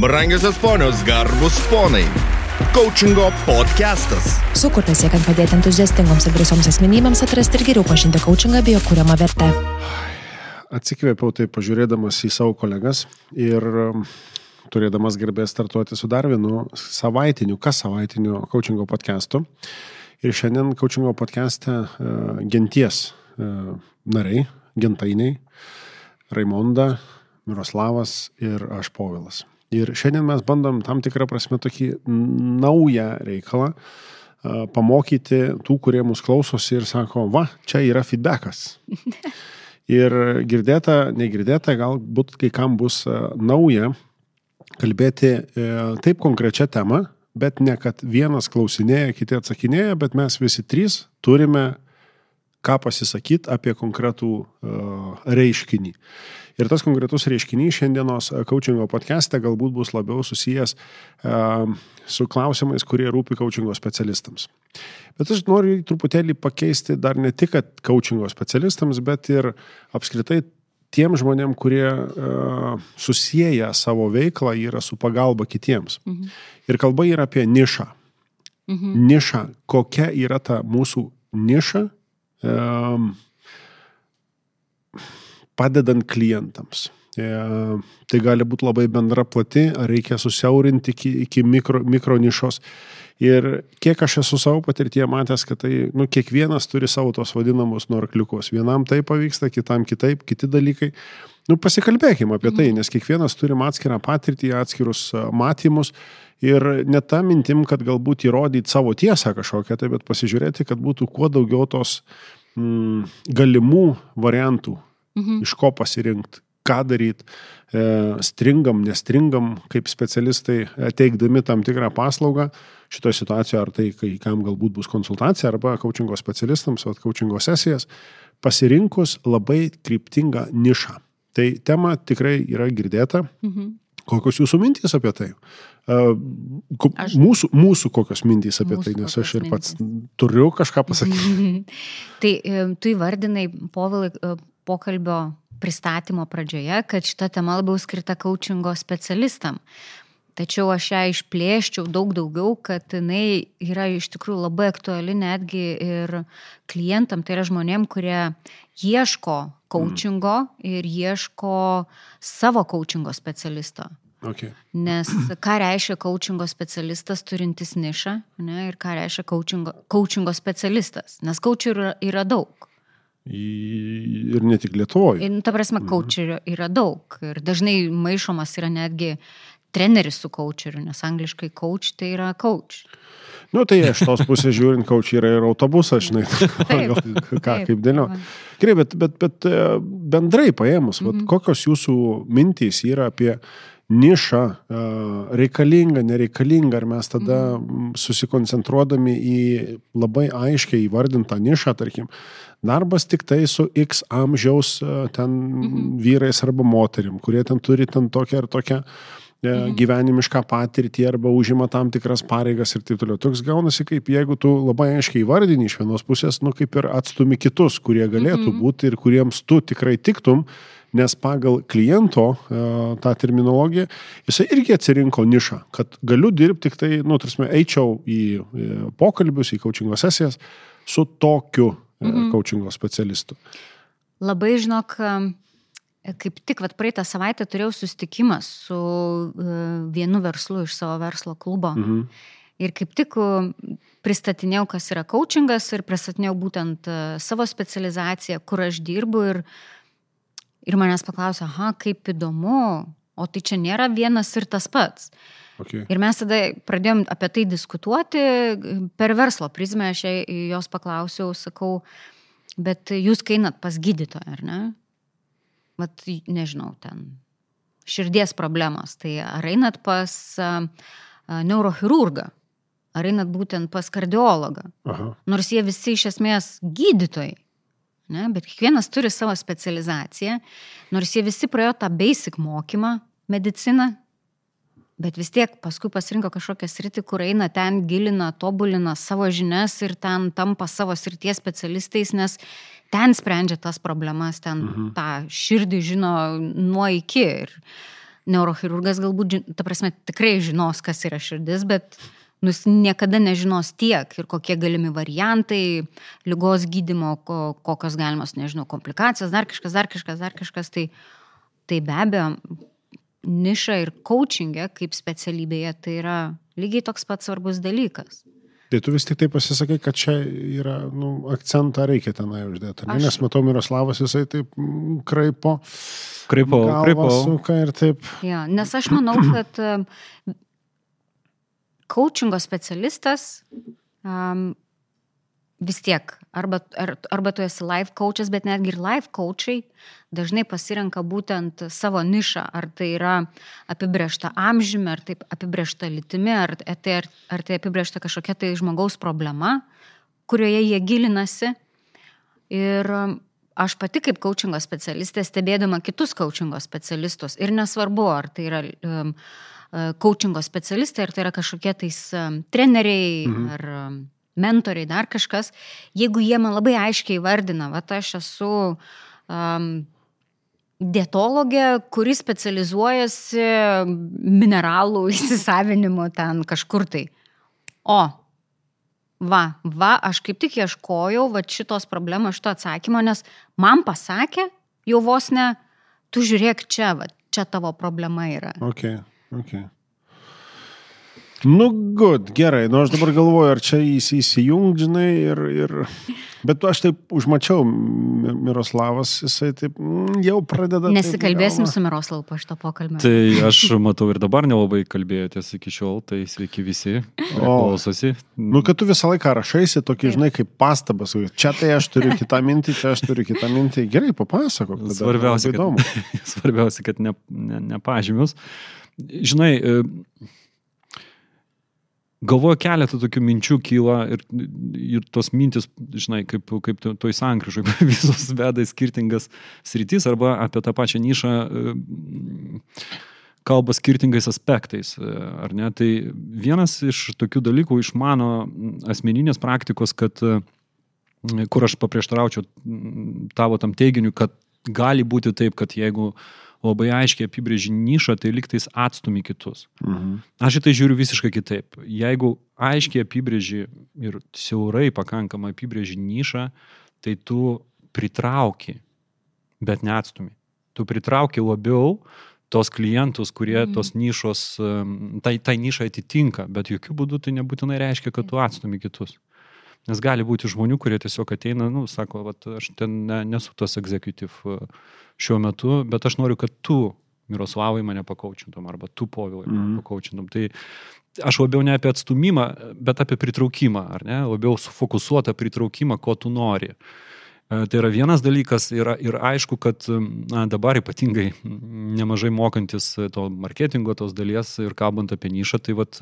Brangiosios ponios, garbus ponai. Coachingo podcastas. Sukurtas siekiant padėti entuziastingoms ir drąsioms asmenybėms atrasti ir geriau pažinti coachingą bei jo kūriamą vertę. Atsikvėpiau tai pažiūrėdamas į savo kolegas ir um, turėdamas garbės startuoti su dar vienu savaitiniu, kas savaitiniu coachingo podcastu. Ir šiandien coachingo podcast'e uh, genties uh, nariai, gentainiai, Raimonda, Miroslavas ir aš Povilas. Ir šiandien mes bandom tam tikrą prasme tokį naują reikalą pamokyti tų, kurie mus klausosi ir sako, va, čia yra feedbackas. Ir girdėta, negirdėta, galbūt kai kam bus nauja kalbėti e, taip konkrečią temą, bet ne kad vienas klausinėja, kiti atsakinėja, bet mes visi trys turime ką pasisakyti apie konkretų reiškinį. Ir tas konkretus reiškinys šiandienos coachingo podcast'e galbūt bus labiau susijęs uh, su klausimais, kurie rūpi coachingo specialistams. Bet aš noriu truputėlį pakeisti dar ne tik coachingo specialistams, bet ir apskritai tiem žmonėm, kurie uh, susiję savo veiklą yra su pagalba kitiems. Mhm. Ir kalba yra apie nišą. Mhm. Nišą, kokia yra ta mūsų niša, um, padedant klientams. E, tai gali būti labai bendra plati, ar reikia susiaurinti iki, iki mikro, mikro nišos. Ir kiek aš esu savo patirtyje matęs, kad tai, nu, kiekvienas turi savo tos vadinamus nuorkliukus. Vienam tai pavyksta, kitam kitaip, kiti dalykai. Nu, pasikalbėkime apie tai, nes kiekvienas turi atskirą patirtį, atskirus matymus. Ir ne ta mintim, kad galbūt įrodyti savo tiesą kažkokią, tai bet pasižiūrėti, kad būtų kuo daugiau tos mm, galimų variantų, mhm. iš ko pasirinkti, ką daryti, e, stringam, nestringam, kaip specialistai e, teikdami tam tikrą paslaugą. Šitoje situacijoje ar tai, kai kam galbūt bus konsultacija arba coachingo specialistams, o coachingo sesijas, pasirinkus labai kryptingą nišą. Tai tema tikrai yra girdėta. Mhm. Kokios jūsų mintys apie tai? Uh, aš, mūsų, mūsų kokios mintys apie tai, nes aš ir pats mintys. turiu kažką pasakyti. tai tu įvardinai, povilai, pokalbio pristatymo pradžioje, kad šita tema labiau skirta coachingo specialistam. Tačiau aš ją išplėščiau daug daugiau, kad jinai yra iš tikrųjų labai aktuali netgi ir klientam, tai yra žmonėm, kurie ieško coachingo mm. ir ieško savo coachingo specialisto. Okay. Nes ką reiškia coachingo specialistas turintis nišą ne, ir ką reiškia coachingo, coachingo specialistas, nes coachų yra, yra daug. Ir ne tik Lietuvoje. Ir, nu, ta prasme, coacherio yra daug. Ir dažnai maišomas yra netgi treneris su coacheriu, nes angliškai coach tai yra coach. Nu, tai iš tos pusės žiūrint, coach yra ir autobusas, žinai, taip, ką, taip, kaip dėlio. Gerai, bet, bet, bet e, bendrai paėmus, mm -hmm. vat, kokios jūsų mintys yra apie nišą, e, reikalinga, nereikalinga, ar mes tada -hmm. susikoncentruodami į labai aiškiai įvardintą nišą, tarkim, darbas tik tai su X amžiaus e, ten mhm. vyrais arba moterim, kurie ten turi ten tokią ir tokią e, mhm. gyvenimišką patirtį arba užima tam tikras pareigas ir taip toliau. Toks gaunasi, kaip jeigu tu labai aiškiai vardini iš vienos pusės, nu kaip ir atstumi kitus, kurie galėtų mhm. būti ir kuriems tu tikrai tiktum, nes pagal kliento e, tą terminologiją jisai irgi atsirinko nišą, kad galiu dirbti tik tai, nu, tarsi, eičiau į pokalbius, į coachingo sesijas su tokiu mhm. coachingo specialistų. Labai žinok, kaip tik vat, praeitą savaitę turėjau susitikimą su e, vienu verslu iš savo verslo klubo. Mhm. Ir kaip tik pristatinėjau, kas yra coachingas ir pristatinėjau būtent e, savo specializaciją, kur aš dirbu. Ir, ir manęs paklausė, aha, kaip įdomu, o tai čia nėra vienas ir tas pats. Okay. Ir mes tada pradėjom apie tai diskutuoti per verslo prizmę, aš jos paklausiau, sakau, bet jūs kainat pas gydytoją, ar ne? Vat, nežinau, ten širdies problemos, tai ar einat pas neurochirurgą, ar einat būtent pas kardiologą. Aha. Nors jie visi iš esmės gydytojai. Ne, bet kiekvienas turi savo specializaciją, nors jie visi praėjo tą basic mokymą, mediciną, bet vis tiek paskui pasirinko kažkokią sritį, kur eina ten, gilina, tobulina savo žinias ir ten tampa savo srities specialistais, nes ten sprendžia tas problemas, ten mhm. tą širdį žino nuo iki. Ir neurochirurgas galbūt, ta prasme, tikrai žinos, kas yra širdis, bet nu, jis niekada nežinos tiek ir kokie galimi variantai lygos gydimo, ko, kokios galimos, nežinau, komplikacijos, dar kažkas, dar kažkas, dar kažkas. Tai, tai be abejo, niša ir coachingė kaip specialybėje tai yra lygiai toks pats svarbus dalykas. Tai tu vis tik tai pasisakai, kad čia yra, nu, akcentą reikia tenai uždėti. Aš... Aš- Nes matau Miroslavas, jisai taip mm, kraipo. Kraipau, galvą kraipau. Suka ir taip. Ja, nes aš manau, kad coachingo specialistas um, vis tiek, arba, ar, arba tu esi life coachas, bet netgi ir life coachai dažnai pasirenka būtent savo nišą, ar tai yra apibriešta amžiumi, ar tai apibriešta litimi, ar tai, ar, ar tai apibriešta kažkokia tai žmogaus problema, kurioje jie gilinasi. Ir aš pati kaip coachingo specialistė, stebėdama kitus coachingo specialistus, ir nesvarbu, ar tai yra um, coachingo specialistai, ar tai yra kažkokie tais um, treneriai, mhm. ar um, mentoriai, dar kažkas, jeigu jie man labai aiškiai vardina, va, aš esu um, dietologė, kuri specializuojasi mineralų įsisavinimu ten kažkur tai. O, va, va, aš kaip tik ieškojau va šitos problemos, šito atsakymo, nes man pasakė, jau vos ne, tu žiūrėk čia, va, čia tavo problema yra. Ok, ok. Nu, good, gerai. Nu, aš dabar galvoju, ar čia įs- įsijungt, žinai, ir, ir... Bet aš taip užmačiau, Mi- Miroslavas, jisai taip mm, jau pradeda. taip Nesikalbėsim galvą- su Miroslavu po šito pokalbio. Tai aš matau ir dabar nelabai kalbėjotės iki šiol, tai sveiki visi, O. klausosi. Nu, kad tu visą laiką rašaisi tokį, Taip. žinai, kaip pastabas. Čia tai aš turiu kitą mintį, čia aš turiu kitą mintį. Gerai, papasakok. Svarbiausia, kad, svarbiausia, kad ne, ne, nepažymius. Žinai, e, galvoju keletą tokių minčių kyla ir, ir tos mintis, žinai, kaip, kaip to- toj sankryžoj, visos veda į skirtingas sritis arba apie tą pačią nišą e, kalba skirtingais aspektais, e, ar ne? Tai vienas iš tokių dalykų iš mano asmeninės praktikos, kad kur aš paprieštaraučiau tavo tam teiginiu, kad gali būti taip, kad jeigu labai aiškiai apibrėži nišą, tai liktais atstumi kitus. Mhm. Aš į tai žiūriu visiškai kitaip. Jeigu aiškiai apibrėži ir siaurai pakankamai apibrėži nišą, tai tu pritrauki, bet neatstumi. Tu pritrauki labiau tos klientus, kurie Mhm. tos nišos, tai, tai nišai atitinka, bet jokių būdų tai nebūtinai reiškia, kad tu atstumi kitus. Nes gali būti žmonių, kurie tiesiog ateina, nu, sako, vat, aš ten ne, nesu tas executive e, šiuo metu, bet aš noriu, kad tu, Miroslavai, mane pakaučintum, arba tu, Povilai, mane Mhm. pakaučintum. Tai aš labiau ne apie atstumimą, bet apie pritraukimą, ar ne? Labiau sufokusuotą pritraukimą, ko tu nori. E, Tai yra vienas dalykas yra, ir aišku, kad na, dabar ypatingai mm, nemažai mokantis to marketingo, tos dalies ir kalbant apie nišą, tai vat,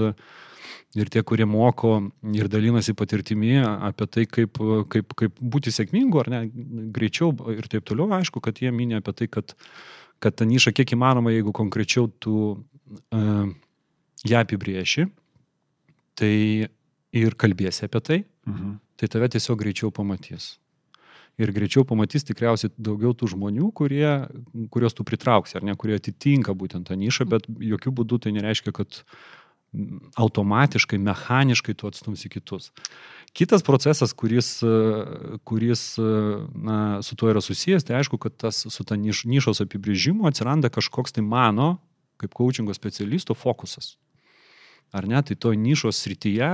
ir tie, kurie moko ir dalinasi patirtimi apie tai, kaip, kaip, kaip būti sėkmingu ar ne, greičiau ir taip toliau, aišku, kad jie minė apie tai, kad, kad ta niša kiek įmanoma, jeigu konkrečiau tu uh, ją apibrieši, tai ir kalbėsi apie tai, Mhm. tai tave tiesiog greičiau pamatys. Ir greičiau pamatys tikriausiai daugiau tų žmonių, kurie, kuriuos tu pritrauksi, ar ne, kurie atitinka būtent tą nišą, bet jokių būdų tai nereiškia, kad mm, automatiškai, mechaniškai tu atstumsi kitus. Kitas procesas, kuris, e, kuris e, na, su tuo yra susijęs, tai aišku, kad tas su ta niš, nišos apibrėžimu atsiranda kažkoks tai mano, kaip coachingo specialisto, fokusas. Ar ne, tai to nišos srityje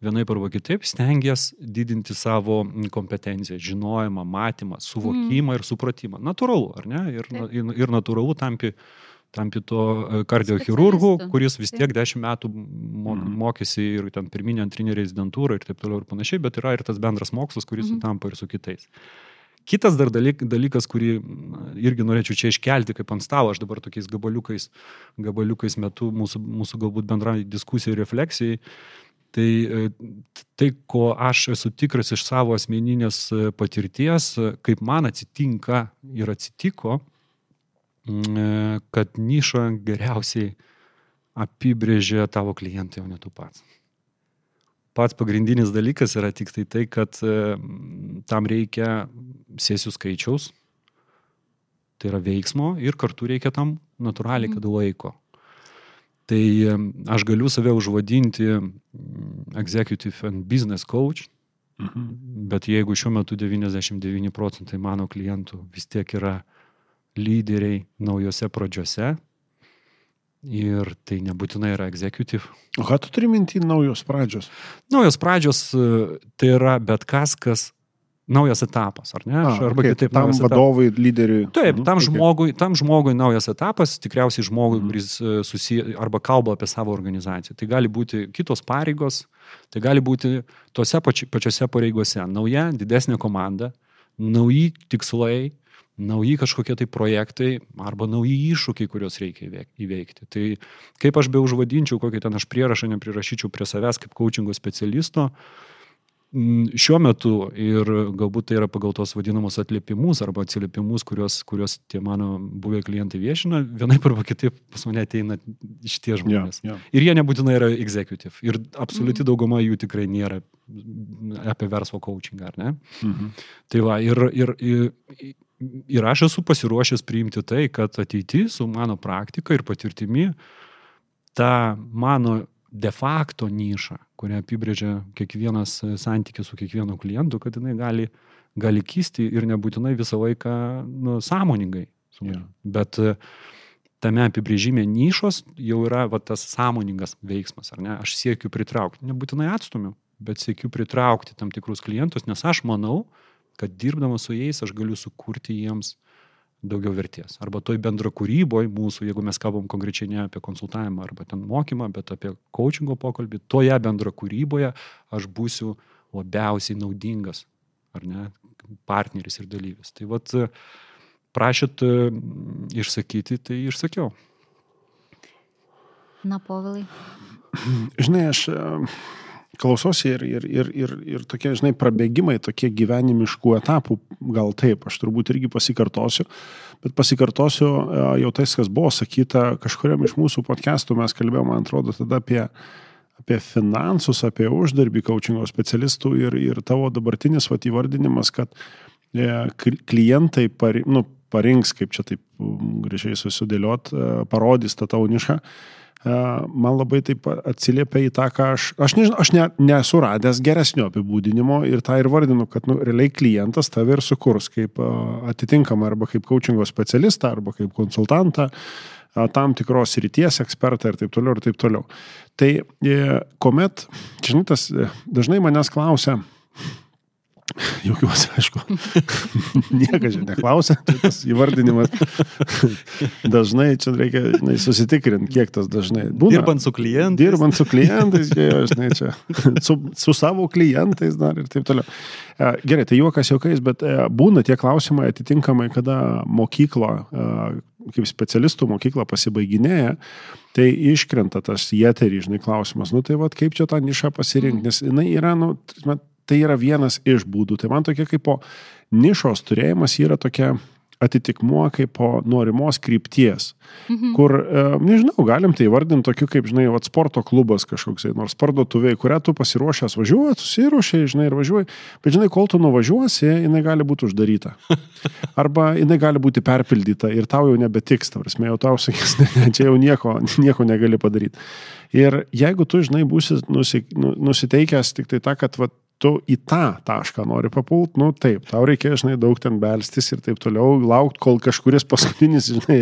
vienaip arba kitaip stengiasi didinti savo kompetenciją, žinojimą, matymą, suvokimą mm. ir supratimą. Natūralu, ar ne? Ir, Taip. ir, ir natūralu tampi, tampi to e, kardiochirurgu, kuris vis tiek dešimt metų Mhm. mokėsi ir ten pirminė, antrinė rezidentūra ir taip toliau ir panašiai, bet yra ir tas bendras mokslas, kuris Mhm. sutampa ir su kitais. Kitas dar dalyk, dalykas, kurį irgi norėčiau čia iškelti kaip ant stalo, aš dabar tokiais gabaliukais, gabaliukais metu mūsų, mūsų galbūt bendrai diskusijai ir refleksijai, tai e, tai, ko aš esu tikras iš savo asmeninės e, patirties, kaip man atsitinka ir atsitiko, kad nišą geriausiai apibrėžia tavo klientai, o ne tu pats pats pagrindinis dalykas yra tik tai tai, kad e, tam reikia sesijų skaičiaus, Tai yra veiksmo ir kartu reikia tam natūraliai, kad laiko. Tai aš galiu save užvadinti executive and business coach, mhm. bet jeigu šiuo metu 99 procentai mano klientų vis tiek yra lyderiai naujose pradžiose, Ir tai nebūtinai yra executive. O ką tu turi minti naujos pradžios? Naujos pradžios tai yra bet kas, kas naujas etapas, ar ne? A, Arba okay, kitaip, tam vadovui, etapas. lyderiui. Taip, mhm, tam, okay. žmogui, tam žmogui naujas etapas, tikriausiai žmogui, mm. kuris e, susiję arba kalba apie savo organizaciją. Tai gali būti kitos pareigos, tai gali būti tose pači, pačiose pareigose nauja, didesnė komanda, nauji tikslai, nauji kažkokie tai projektai arba nauji iššūkiai, kuriuos reikia įveikti. Tai kaip aš be užvadinčiau, kokį ten aš prierašą neprirašyčiau prie savęs kaip coachingo specialisto, Mm, šiuo metu ir galbūt tai yra pagal tos vadinamus atliepimus arba atsiliepimus, kuriuos, kuriuos tie mano buvę klientai viešina, vienaip arba kitaip pas mane ateina šitie žmonės. Yeah, yeah. Ir jie nebūtinai yra executive. Ir absoliuti mm. dauguma jų tikrai nėra apie verslo coaching, ar ne? Mm -hmm. Tai va, ir, ir, ir, ir aš esu pasiruošęs priimti tai, kad ateity su mano praktika ir patirtimi ta mano de facto nišą, kurią apibrėžia kiekvienas e, santykis su kiekvienu klientu, kad jinai gali, gali kisti ir nebūtinai visą laiką nu, sąmoningai. Yeah. Bet e, tame apibrėžime nišos jau yra va, tas sąmoningas veiksmas, ar ne? Aš siekiu pritraukti, nebūtinai atstumiu, bet siekiu pritraukti tam tikrus klientus, nes aš manau, kad dirbdamas su jais aš galiu sukurti jiems daugiau vertės. Arba toj bendro kūryboje mūsų, jeigu mes kalbam konkrečiai ne apie konsultavimą arba ten mokymą, bet apie coachingo pokalbį, toje bendro kūryboje aš būsiu labiausiai naudingas, ar ne, partneris ir dalyvis. Tai vad, prašyt išsakyti, tai išsakiau. Na, povilai. Žinai, aš klausosi ir, ir, ir, ir, ir tokie, žinai, prabėgimai, tokie gyvenimiškų etapų, gal taip, aš turbūt irgi pasikartosiu, bet pasikartosiu e, jau tais, kas buvo sakyta kažkuriam iš mūsų podcastų, mes kalbėjome, man atrodo, tada apie, apie finansus, apie uždarbį coachingo specialistų ir, ir tavo dabartinis vat, įvardinimas, kad e, klientai par, nu, parinks, kaip čia taip gražiai susidėliot, e, parodys tą tavo nišą man labai taip atsiliepia į tą, ką aš, aš nežinau, aš ne, nesu radęs geresnio apibūdinimo ir tą ir vardinu, kad nu, realiai klientas tave ir sukurs kaip atitinkamą arba kaip coachingo specialistą, arba kaip konsultantą, tam tikros ryties ekspertą ir taip toliau ir taip toliau. Tai e, kuomet, žinai, tas e, dažnai manęs klausia, Jokiuosi, aišku. Niekas čia neklausia, čia tas įvardinimas. dažnai čia reikia žinai, susitikrinti, kiek tas dažnai. Būna, dirbant su klientais. Dirbant su klientais, čia, žinai, čia. Su, su savo klientais dar ir taip toliau. E, gerai, tai juokas juokais, bet e, būna tie klausimai atitinkamai, kada mokykla, e, kaip specialistų mokykla pasibaiginėja, tai iškrenta tas jėterį, žinai, klausimas, nu tai vad kaip čia tą nišą pasirinkti, nes jinai yra, nu, tai yra vienas iš būdų. Tai man tokia kaip po nišos turėjimas yra tokia atitikmuo kaip po norimos krypties. Mhm. Kur, e, nežinau, galim tai vardinti tokiu kaip, žinai, vat, sporto klubas kažkoks, nors parduotuvė, kurią tu pasiruošęs važiuoti, susiruošė, žinai, ir važiuoji, bet žinai, kol tu nuvažiuosi, jinai gali būti uždaryta. Arba jinai gali būti perpildyta ir tau jau nebetiks, ta prasme, jau tau sakys, ne, ne, čia jau nieko, nieko negali padaryti. Ir jeigu tu, žinai, būsi nu, nusiteikęs tik tai tą, kad vat, tu į tą tašką nori papult, nu taip, tau reikia, žinai, daug ten belstis ir taip toliau, laukti, kol kažkuris paskutinis, žinai,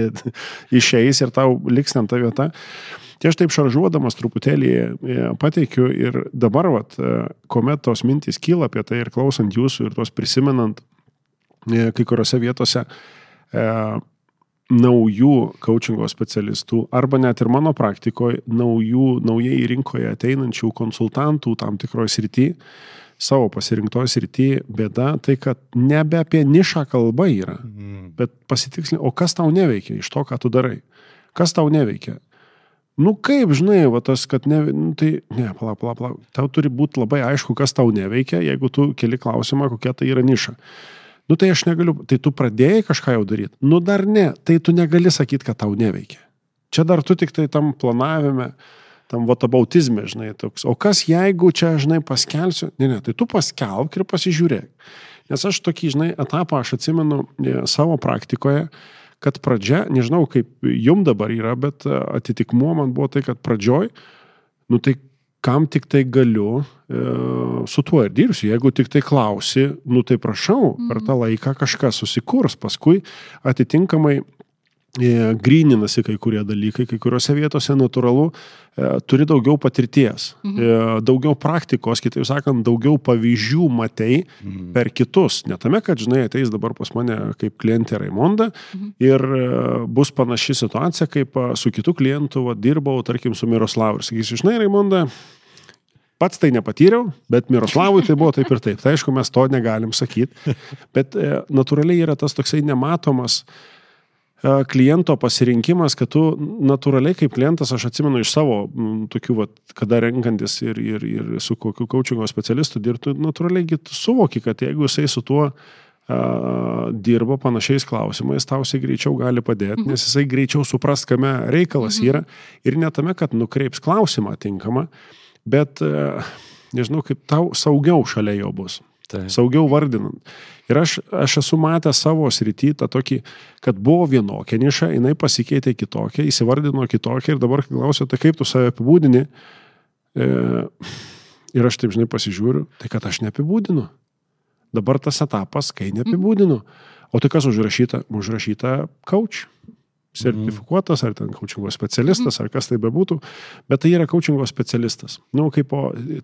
išeis ir tau liks ten ta vieta. Tai aš taip šaržuodamas truputėlį e, pateikiu ir dabar, vat, e, kuomet tos mintys kyla apie tai ir klausant jūsų ir tos prisimenant e, kai kuriuose vietose e, naujų coachingo specialistų arba net ir mano praktikoje naujų, naujai rinkoje ateinančių konsultantų tam tikroje srityje savo pasirinktoj srity bėda tai, kad nebe apie nišą kalba yra, mm. bet pasitikslinti, o kas tau neveikia iš to, ką tu darai. Kas tau neveikia? Nu kaip, žinai, va tas, kad ne, nu, tai, ne, palauk, palauk, palauk, tau turi būti labai aišku, kas tau neveikia, jeigu tu keli klausimą, kokia tai yra niša. Nu tai aš negaliu, tai tu pradėjai kažką jau daryti. Nu dar ne, tai tu negali sakyti, kad tau neveikia. Čia dar tu tik tai tam planavime, uh, tam vatabautizme, žinai, toks. O kas jeigu čia, žinai, paskelsiu? Ne, ne, tai tu paskelbk ir pasižiūrėk. Nes aš tokį, žinai, etapą aš atsimenu e, savo praktikoje, kad pradžia, nežinau kaip jum dabar yra, bet e, atitikmuo man buvo tai, kad pradžioj, nu tai kam tik tai galiu, e, su tuo ir dirbsiu. Jeigu tik tai klausi, nu tai prašau, per tą laiką kažkas susikurs, paskui atitinkamai gryninasi kai kurie dalykai, kai kuriuose vietose natūralu e, turi daugiau patirties, mhm. daugiau praktikos, kitaip sakant, daugiau pavyzdžių matei mhm. per kitus. Ne tame, kad, žinai, ateis dabar pas mane kaip klientė Raimonda mhm. ir bus panaši situacija, kaip su kitu klientu va, dirbau, tarkim, su Miroslavu. Ir sakysiu, žinai, Raimonda, Pats tai nepatyriau, bet Miroslavui tai buvo taip ir taip. Tai aišku, mes to negalim sakyti, bet e, natūraliai yra tas toksai nematomas e, kliento pasirinkimas, kad tu natūraliai kaip klientas, aš atsimenu iš savo tokių, vat, kada renkantis ir, ir, ir su kokiu coachingo specialistu dirbtų, natūraliai suvoki, kad jeigu jisai su tuo Uh, dirba panašiais klausimais, tausiai greičiau gali padėti, mhm. nes jisai greičiau supras, kame reikalas mhm. yra ir ne tame, kad nukreips klausimą tinkamą, bet e, nežinau, kaip tau saugiau šalia jo bus. Taip. Saugiau vardinant. Ir aš, aš esu matęs savo srity tą tokį, kad buvo vienokia niša, jinai pasikeitė kitokia, įsivardino kitokia ir dabar klausiu, tai kaip tu save apibūdini. E, ir aš taip žinai pasižiūriu, tai kad aš neapibūdinu. Dabar tas etapas, kai neapibūdinu. O tai kas užrašyta? Užrašyta coach sertifikuotas, ar ten coachingo specialistas, ar kas tai bebūtų, bet tai yra coachingo specialistas. Nu, kaip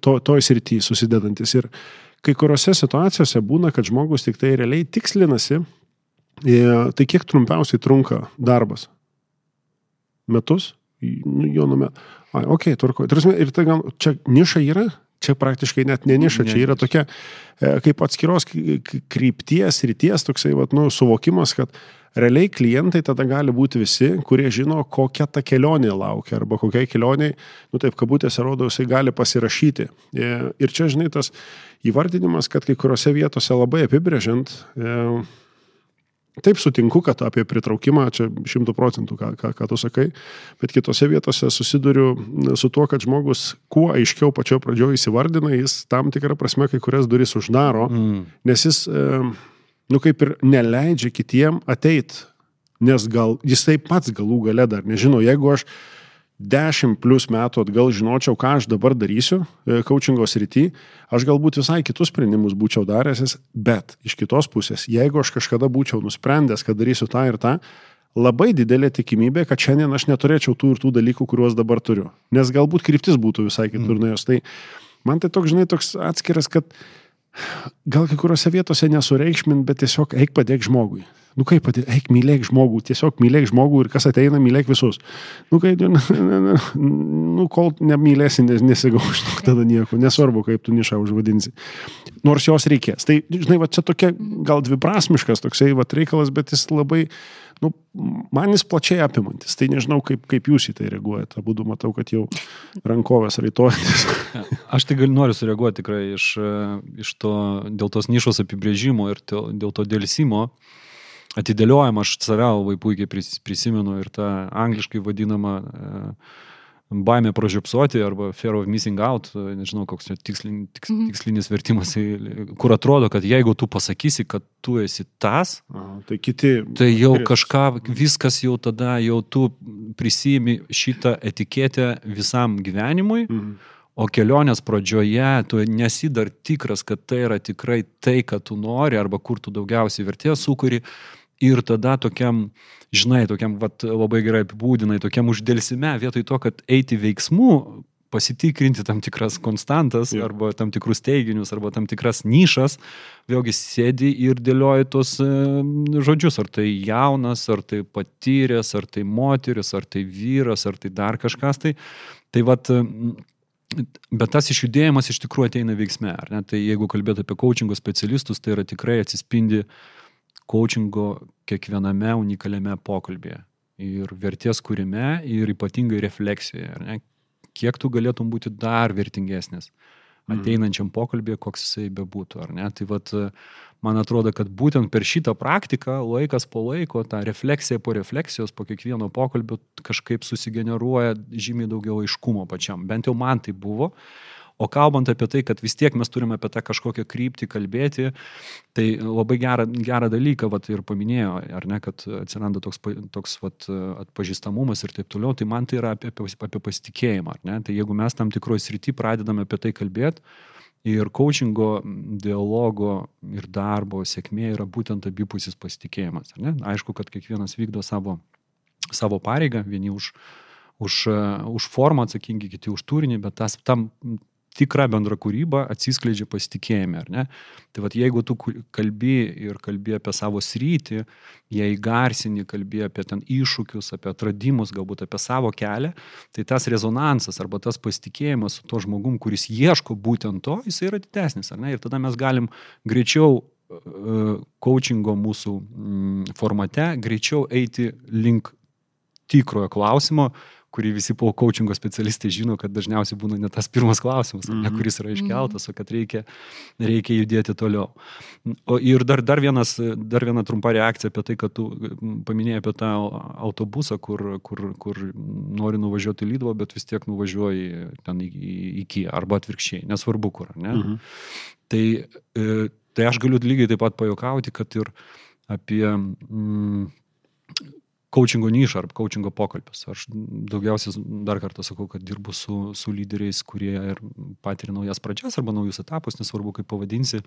to, toj srity susidedantis. Ir kai kuriuose situacijose būna, kad žmogus tik tai realiai tikslinasi, e, tai kiek trumpiausiai trunka darbas? Metus? Nu, jo nume. Ai, ok, tvarko. Ir tai gal čia niša yra? Čia praktiškai net ne niša, čia yra tokia e, kaip atskiros krypties, ryties toksai, vat, nu, suvokimas, kad realiai klientai tada gali būti visi, kurie žino, kokia ta kelionė laukia arba kokiai kelioniai, nu taip kabutėse rodo, jisai gali pasirašyti. E, ir čia, žinai, tas įvardinimas, kad kai kuriuose vietose labai apibrėžiant, e, Taip sutinku, kad apie pritraukimą čia šimtų procentų, ką, ką, ką tu sakai, bet kitose vietose susiduriu su tuo, kad žmogus kuo aiškiau pačio pradžioje įsivardina, jis tam tikrą prasme kai kurias duris uždaro, mm. nes jis... E, nu kaip ir neleidžia kitiem ateit, nes gal jisai pats galų gale dar nežino, jeigu aš dešimt plus metų atgal žinočiau, ką aš dabar darysiu coachingo srity, aš galbūt visai kitus sprendimus būčiau daręs, bet iš kitos pusės, jeigu aš kažkada būčiau nusprendęs, kad darysiu tą ir tą, labai didelė tikimybė, kad šiandien aš neturėčiau tų ir tų dalykų, kuriuos dabar turiu. Nes galbūt kryptis būtų visai kitur mm. nuėjus. Tai man tai toks, žinai, toks atskiras, kad gal kai kuriuose vietose nesureikšmint, bet tiesiog eik padėk žmogui. Nu kaip padėk, eik mylėk žmogų, tiesiog mylėk žmogų ir kas ateina, mylėk visus. Nu, kai, nu, nu kol nemylėsi, nes, nesigauš, nu, tada nieko, nesvarbu, kaip tu nišą užvadinsi. Nors jos reikės. Tai, žinai, va čia tokia gal dviprasmiškas toksai va reikalas, bet jis labai, nu, man jis plačiai apimantis. Tai nežinau, kaip, kaip jūs į tai reaguojate. Abudu matau, kad jau rankovės raitojantis. Aš tai gal noriu sureaguoti tikrai iš, iš to, dėl tos nišos apibrėžimo ir to, dėl to dėlsimo atidėliojama, aš save labai puikiai prisimenu ir tą angliškai vadinamą e, baimė pražiopsoti arba fear of missing out, nežinau, koks tikslin, tiks, mhm. tikslinis vertimas, kur atrodo, kad jeigu tu pasakysi, kad tu esi tas, A, tai kiti. Tai jau kažką, viskas jau tada, jau tu prisimi šitą etiketę visam gyvenimui. Mhm. O kelionės pradžioje tu nesi dar tikras, kad tai yra tikrai tai, ką tu nori, arba kur tu daugiausiai vertės sukuri. Ir tada tokiam, žinai, tokiam vat, labai gerai apibūdinai, tokiam uždėlsime, vietoj to, kad eiti veiksmų, pasitikrinti tam tikras konstantas ja. arba tam tikrus teiginius arba tam tikras nišas, vėlgi sėdi ir dėlioji tos e, žodžius, ar tai jaunas, ar tai patyręs, ar tai moteris, ar tai vyras, ar tai dar kažkas. Tai, tai vat, Bet tas išjudėjimas iš tikrųjų ateina veiksme, ar ne? Tai jeigu kalbėt apie coachingo specialistus, tai yra tikrai atsispindi uh, coachingo kiekviename unikaliame pokalbėje. Ir vertės kūrime, ir ypatingai refleksijoje. Kiek tu galėtum būti dar vertingesnis mhm. ateinančiam pokalbėje, koks jisai bebūtų, ar ne? Tai vat, man atrodo, kad būtent per šitą praktiką, laikas po laiko, tą refleksiją po refleksijos, po kiekvieno pokalbio kažkaip susigeneruoja žymiai daugiau aiškumo pačiam. Bent jau man tai buvo. O kalbant apie tai, kad vis tiek mes turime apie tą kažkokią kryptį kalbėti, tai labai gerą, gerą dalyką vat, ir paminėjo, ar ne, kad atsiranda toks, toks vat, atpažįstamumas ir taip toliau, tai man tai yra apie, apie, apie pasitikėjimą? Tai jeigu mes tam tikroje srity pradedame apie tai kalbėti, Ir coachingo, dialogo ir darbo sėkmė yra būtent abipusis pasitikėjimas. Aišku, kad kiekvienas vykdo savo, savo pareigą, vieni už, už, už formą atsakingi, kiti už turinį, bet tas, tam tikra bendra kūryba atsiskleidžia pasitikėjime, ar ne? Tai vad jeigu tu kalbi ir kalbi apie savo sritį, jei garsini, kalbi apie ten iššūkius, apie atradimus, galbūt apie savo kelią, tai tas rezonansas arba tas pasitikėjimas su to žmogum, kuris ieško būtent to, jis yra didesnis, ar ne? Ir tada mes galim greičiau e, coachingo mūsų mm, formate, greičiau eiti link tikrojo klausimo, kurį visi po coachingo specialistai žino, kad dažniausiai būna ne tas pirmas klausimas, mm -hmm. ne mhm. kuris yra iškeltas, o kad reikia, reikia judėti toliau. O ir dar, dar, vienas, dar viena trumpa reakcija apie tai, kad tu paminėjai apie tą autobusą, kur, kur, kur nori nuvažiuoti į Lydvą, bet vis tiek nuvažiuoji ten Kiją arba atvirkščiai, nesvarbu kur. Ne? -hmm. tai, e, tai aš galiu lygiai taip pat pajokauti, kad ir apie mm, coachingo nišą ar coachingo pokalbius. Aš daugiausiai dar kartą sakau, kad dirbu su, su lyderiais, kurie ir patiria naujas pradžias arba naujus etapus, nesvarbu kaip pavadinsi.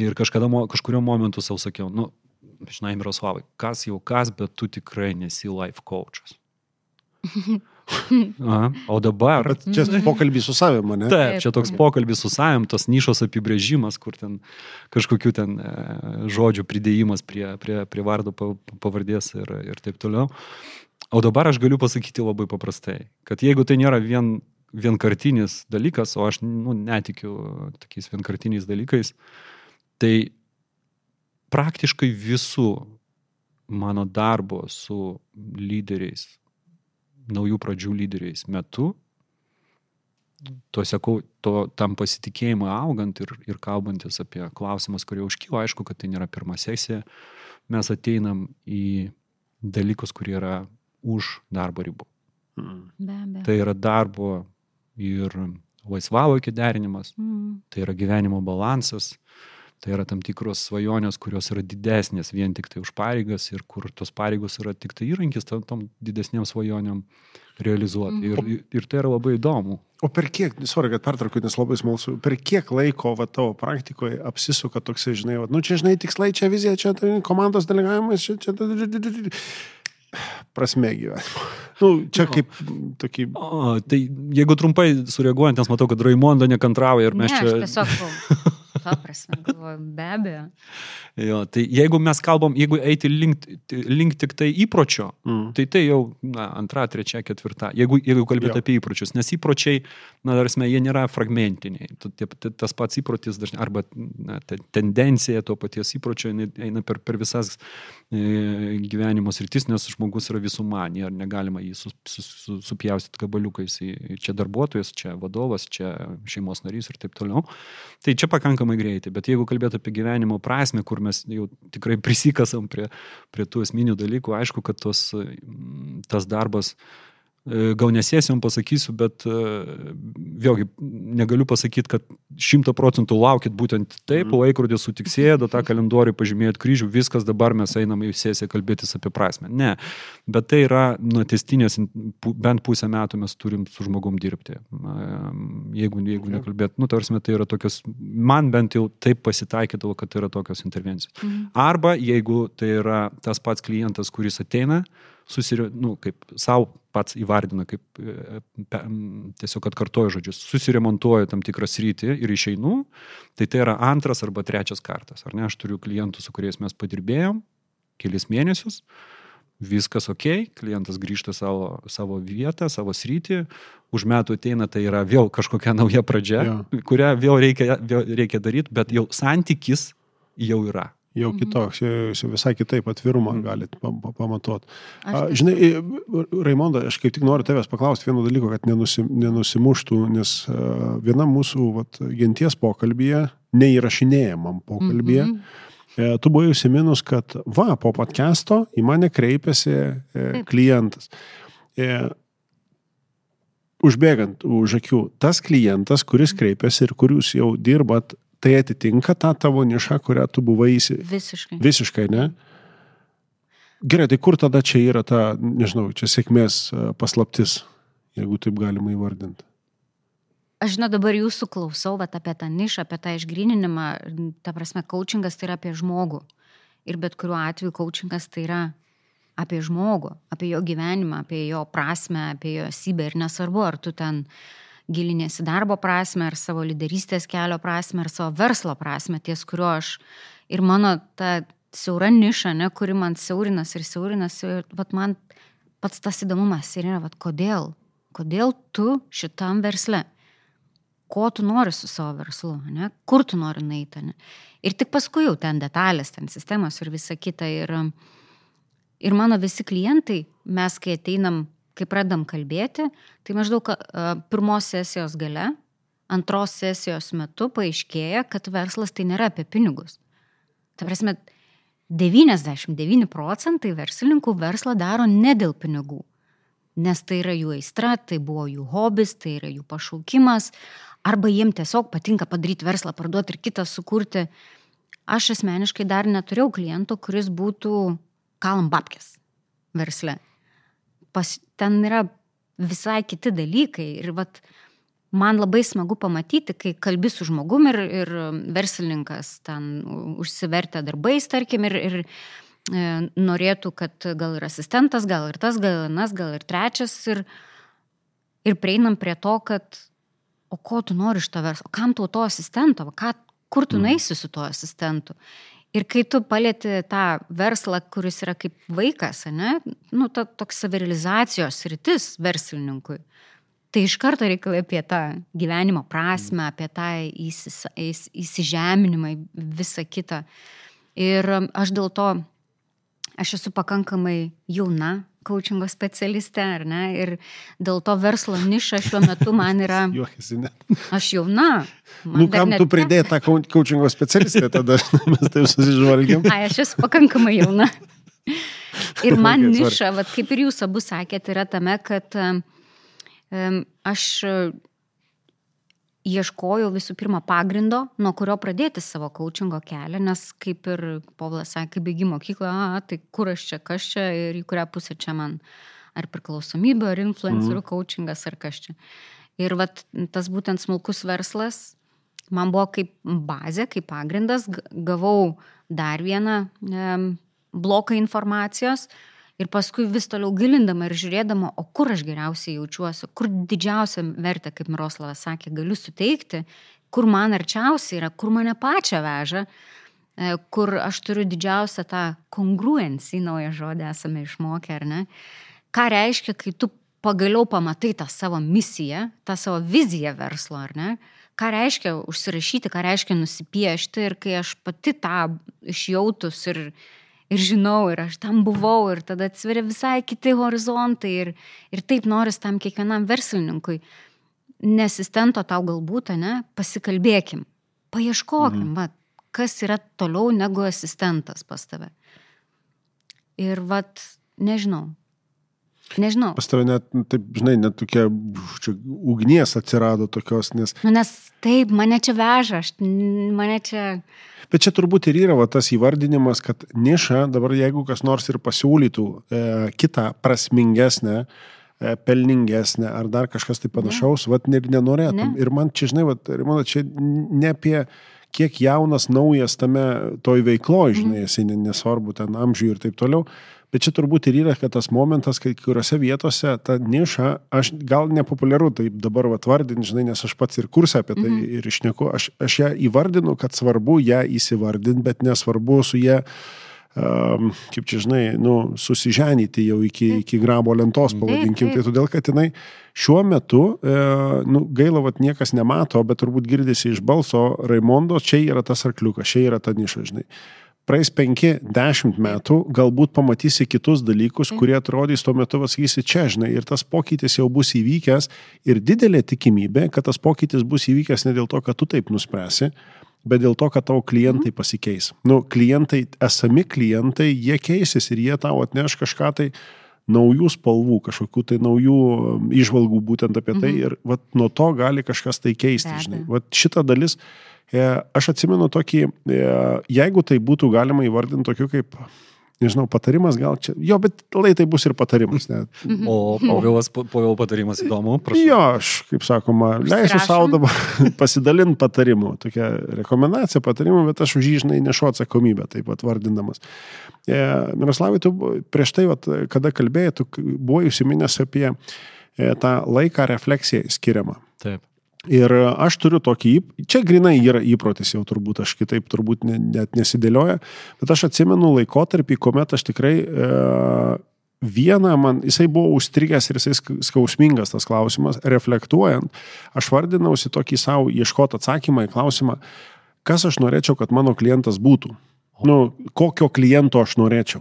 Ir kažkada, kažkurio momentu savo sakiau, nu, žinai, Miroslavai, kas jau kas, bet tu tikrai nesi life coachas. Aha, o dabar. Bet čia pokalbis su savimi, ne? Taip, čia toks pokalbis su savimi, tos nišos apibrėžimas, kur ten kažkokių ten e, žodžių pridėjimas prie, prie, prie vardo pavardės ir, ir taip toliau. O dabar aš galiu pasakyti labai paprastai, kad jeigu tai nėra vien, vienkartinis dalykas, o aš nu, netikiu tokiais vienkartiniais dalykais, tai praktiškai visų mano darbo su lyderiais naujų pradžių lyderiais metu, to sakau, to, tam pasitikėjimui augant ir, ir kalbantis apie klausimus, kurie užkyla, aišku, kad tai nėra pirma sesija, mes ateinam į dalykus, kurie yra už darbo ribų. Mm. Be abejo. Tai yra darbo ir laisvalaikio derinimas, mm. tai yra gyvenimo balansas, Tai yra tam tikros svajonės, kurios yra didesnės vien tik tai už pareigas ir kur tos pareigos yra tik tai įrankis tam, tam didesniam svajonėm realizuoti. Mm. Ir, ir tai yra labai įdomu. O per kiek, sorry, kad pertraukiu, nes labai smalsu, per kiek laiko va, tavo praktikoje apsisuka toksai, žinai, va, nu čia, žinai, tikslai, čia vizija, čia tai komandos delegavimas, čia, čia prasme gyvenimo. Nu, čia kaip tokį. O, tai jeigu trumpai sureaguojant, nes matau, kad Raimonda nekantrauja ir mes ne, čia... Tiesiog Ta prasme, galvoju, be abejo. Jo, tai jeigu mes kalbam, jeigu eiti link, link tik tai įpročio, mm. tai tai jau na, antra, trečia, ketvirta. Jeigu, jeigu kalbėt apie įpročius, nes įpročiai, na, tarsi, jie nėra fragmentiniai. Tas pats įprotis dažnai, arba na, tendencija to paties įpročio eina per, per visas e, gyvenimo sritis, nes žmogus yra visuma, ir negalima jį su, su, su, supjaustyti gabaliukais. Čia darbuotojas, čia vadovas, čia šeimos narys ir taip toliau. Tai čia pakankamai greitai, bet jeigu kalbėt apie gyvenimo prasme, kur mes jau tikrai prisikasam prie, prie tų esminių dalykų, aišku, kad tos, tas darbas E, gal nesėsim pasakysiu, bet e, vėlgi negaliu pasakyti, kad šimta procentų laukit būtent taip, mm. laikrodis sutiksėjo, tą kalendorių pažymėjot kryžių, viskas dabar mes einam į sesiją kalbėtis apie prasme. Ne, bet tai yra nuo testinės, bent pusę metų mes turim su žmogum dirbti. Jeigu, jeigu nekalbėt, nu, tarsi tai yra tokios, man bent jau taip pasitaikydavo, kad tai yra tokios intervencijos. Mm. Arba jeigu tai yra tas pats klientas, kuris ateina, susiri, nu, kaip savo pats įvardina, kaip e, tiesiog atkartoju žodžius, susiremontuoju tam tikrą sritį ir išeinu, tai tai yra antras arba trečias kartas. Ar ne, aš turiu klientų, su kuriais mes padirbėjom kelis mėnesius, viskas ok, klientas grįžta savo, savo vietą, savo sritį, už metų ateina, tai yra vėl kažkokia nauja pradžia, ja. kurią vėl reikia, vėl reikia daryti, bet jau santykis jau yra jau mhm. kitoks, jau visai kitaip atvirumą mhm. galit pamatuoti. Žinai, Raimonda, aš kaip tik noriu tavęs paklausti vieno dalyko, kad nenusim, nenusimuštų, nes viena mūsų vat, genties pokalbėje, neįrašinėjamam pokalbėje, mm -hmm. tu buvai užsiminus, kad va, po podcast'o į mane kreipėsi e, klientas. E, užbėgant už akių, tas klientas, kuris kreipiasi ir kur jūs jau dirbat, tai atitinka tą tavo nišą, kurią tu buvai įsi... Visiškai. Visiškai, ne? Gerai, tai kur tada čia yra ta, nežinau, čia sėkmės e, paslaptis, jeigu taip galima įvardinti? Aš žinau, dabar jūsų klausau, bet apie tą nišą, apie tą išgrininimą, ta prasme, coachingas tai yra apie žmogų. Ir bet kuriuo atveju coachingas tai yra apie žmogų, apie jo gyvenimą, apie jo prasme, apie jo esybę. Ir nesvarbu, ar tu ten gilinėsi darbo prasme, ar savo lyderystės kelio prasme, ar savo verslo prasme, ties kuriuo aš ir mano ta siaura niša, ne, kuri man siaurinas ir siaurinas, ir vat, man pats tas įdomumas ir yra, vat, kodėl, kodėl tu šitam versle, ko tu nori su savo verslu, ne, kur tu nori nueiti. Ne. Ir tik paskui jau ten detalės, ten sistemos ir visa kita. Ir, ir mano visi klientai, mes kai ateinam, kai pradam kalbėti, tai maždaug pirmos sesijos gale, antros sesijos metu paaiškėja, kad verslas tai nėra apie pinigus. Ta prasme, 99 procentai verslininkų verslą daro ne dėl pinigų. Nes tai yra jų aistra, tai buvo jų hobis, tai yra jų pašaukimas, arba jiem tiesiog patinka padaryti verslą, parduoti ir kitą sukurti. Aš asmeniškai dar neturėjau kliento, kuris būtų kalam babkės versle. Pas, ten yra visai kiti dalykai ir vat, man labai smagu pamatyti, kai kalbi su žmogum ir, ir verslininkas ten užsivertę darbais, tarkim, ir, ir e, norėtų, kad gal ir asistentas, gal ir tas, gal ir nas, gal ir trečias. Ir, ir prieinam prie to, kad o ko tu nori iš to verslo, kam tu to asistento, ką, kur tu naisi su tuo asistentu. Ir kai tu palėti tą verslą, kuris yra kaip vaikas, ne, nu, ta toks savirealizacijos rytis verslininkui, tai iš karto reikia apie tą gyvenimo prasme, apie tą įsis, įs, įsižeminimą, visą kitą. Ir aš dėl to, aš esu pakankamai jauna, coachingo specialistė, ar ne? Ir dėl to verslo niša šiuo metu man yra... Juokėsi, ne. Aš jauna. Nu, kam net... tu pridėjai tą coachingo specialistę, tada mes taip susižvalgiam. Ai, aš esu pakankamai jauna. Ir man okay, niša, vat, kaip ir jūs abu sakėte, yra tame, kad um, aš ieškojau visų pirma pagrindo, nuo kurio pradėti savo coachingo kelią, nes kaip ir Povlas sakė, kai baigi mokyklą, a, tai kur aš čia, kas čia ir į kurią pusę čia man, ar priklausomybė, ar influencerių mm. coachingas, ar kas čia. Ir vat, tas būtent smulkus verslas man buvo kaip bazė, kaip pagrindas, gavau dar vieną e, bloką informacijos, Ir paskui vis toliau gilindama ir žiūrėdama, o kur aš geriausiai jaučiuosi, kur didžiausią vertę, kaip Miroslavas sakė, galiu suteikti, kur man arčiausiai yra, kur mane pačią veža, e, kur aš turiu didžiausią tą kongruenciją, naują žodį esame išmokę, ar ne? Ką reiškia, kai tu pagaliau pamatai tą savo misiją, tą savo viziją verslo, ar ne? Ką reiškia užsirašyti, ką reiškia nusipiešti ir kai aš pati tą išjautus ir ir žinau, ir aš tam buvau, ir tada atsiveria visai kiti horizontai, ir, ir taip noris tam kiekvienam verslininkui. Nesistento tau galbūt, ne, pasikalbėkim, paieškokim, mhm. va, kas yra toliau negu asistentas pas tave. Ir vat, nežinau, Nežinau. Pas tave net, nu, taip, žinai, net tokia čia, ugnies atsirado tokios, nes... Nu, nes taip, mane čia veža, aš, mane čia... Bet čia turbūt ir yra va, tas įvardinimas, kad niša, dabar jeigu kas nors ir pasiūlytų e, kitą prasmingesnę, e, pelningesnę ar dar kažkas tai panašaus, ne. vat ir nenorėtum. Ne. Ir man čia, žinai, vat, ir man čia ne apie kiek jaunas, naujas tame toj veikloje, žinai, esi nesvarbu ten amžiui ir taip toliau. Bet čia turbūt ir yra, kad tas momentas, kai kuriuose vietose ta niša, aš gal nepopuliaru tai dabar atvardinti, žinai, nes aš pats ir kursą apie tai mm -hmm. ir išneku, aš, aš ją įvardinu, kad svarbu ją įsivardinti, bet nesvarbu su ją um, kaip čia žinai, nu, susiženyti jau iki, iki grabo lentos, pavadinkim. Tai todėl, kad jinai šiuo metu, e, nu, gaila, kad niekas nemato, bet turbūt girdisi iš balso Raimondos, čia yra tas arkliukas, čia yra ta niša, žinai praeis 5-10 metų, galbūt pamatysi kitus dalykus, kurie atrodys tuo metu, pasakysi, čia, žinai, ir tas pokytis jau bus įvykęs ir didelė tikimybė, kad tas pokytis bus įvykęs ne dėl to, kad tu taip nuspręsi, bet dėl to, kad tavo klientai pasikeis. Nu, klientai, esami klientai, jie keisis ir jie tau atneš kažką tai naujų spalvų, kažkokių tai naujų išvalgų būtent apie tai mhm. ir vat, nuo to gali kažkas tai keisti. Žinai. Vat šita dalis, aš atsimenu tokį, e, jeigu tai būtų galima įvardinti tokiu kaip nežinau, patarimas gal čia, jo, bet lai tai bus ir patarimas. Net. Mhm. O Povilas, Povilo patarimas įdomu, prašau. Jo, aš, kaip sakoma, leisiu savo dabar pasidalinti patarimu, tokia rekomendacija patarimu, bet aš už jį, žinai, nešu atsakomybę, taip pat vardindamas. E, Miroslavai, tu prieš tai, vat, kada kalbėjai, tu buvai užsiminęs apie e, tą laiką refleksijai skiriamą. Taip. Ir aš turiu tokį, čia grinai yra įprotis jau turbūt, aš kitaip turbūt ne, net nesidėlioja, bet aš atsimenu laikotarpį, kuomet aš tikrai e, vieną man, jisai buvo užstrigęs ir jisai skausmingas tas klausimas, reflektuojant, aš vardinausi tokį savo ieškoti atsakymą į klausimą, kas aš norėčiau, kad mano klientas būtų. Nu, kokio kliento aš norėčiau.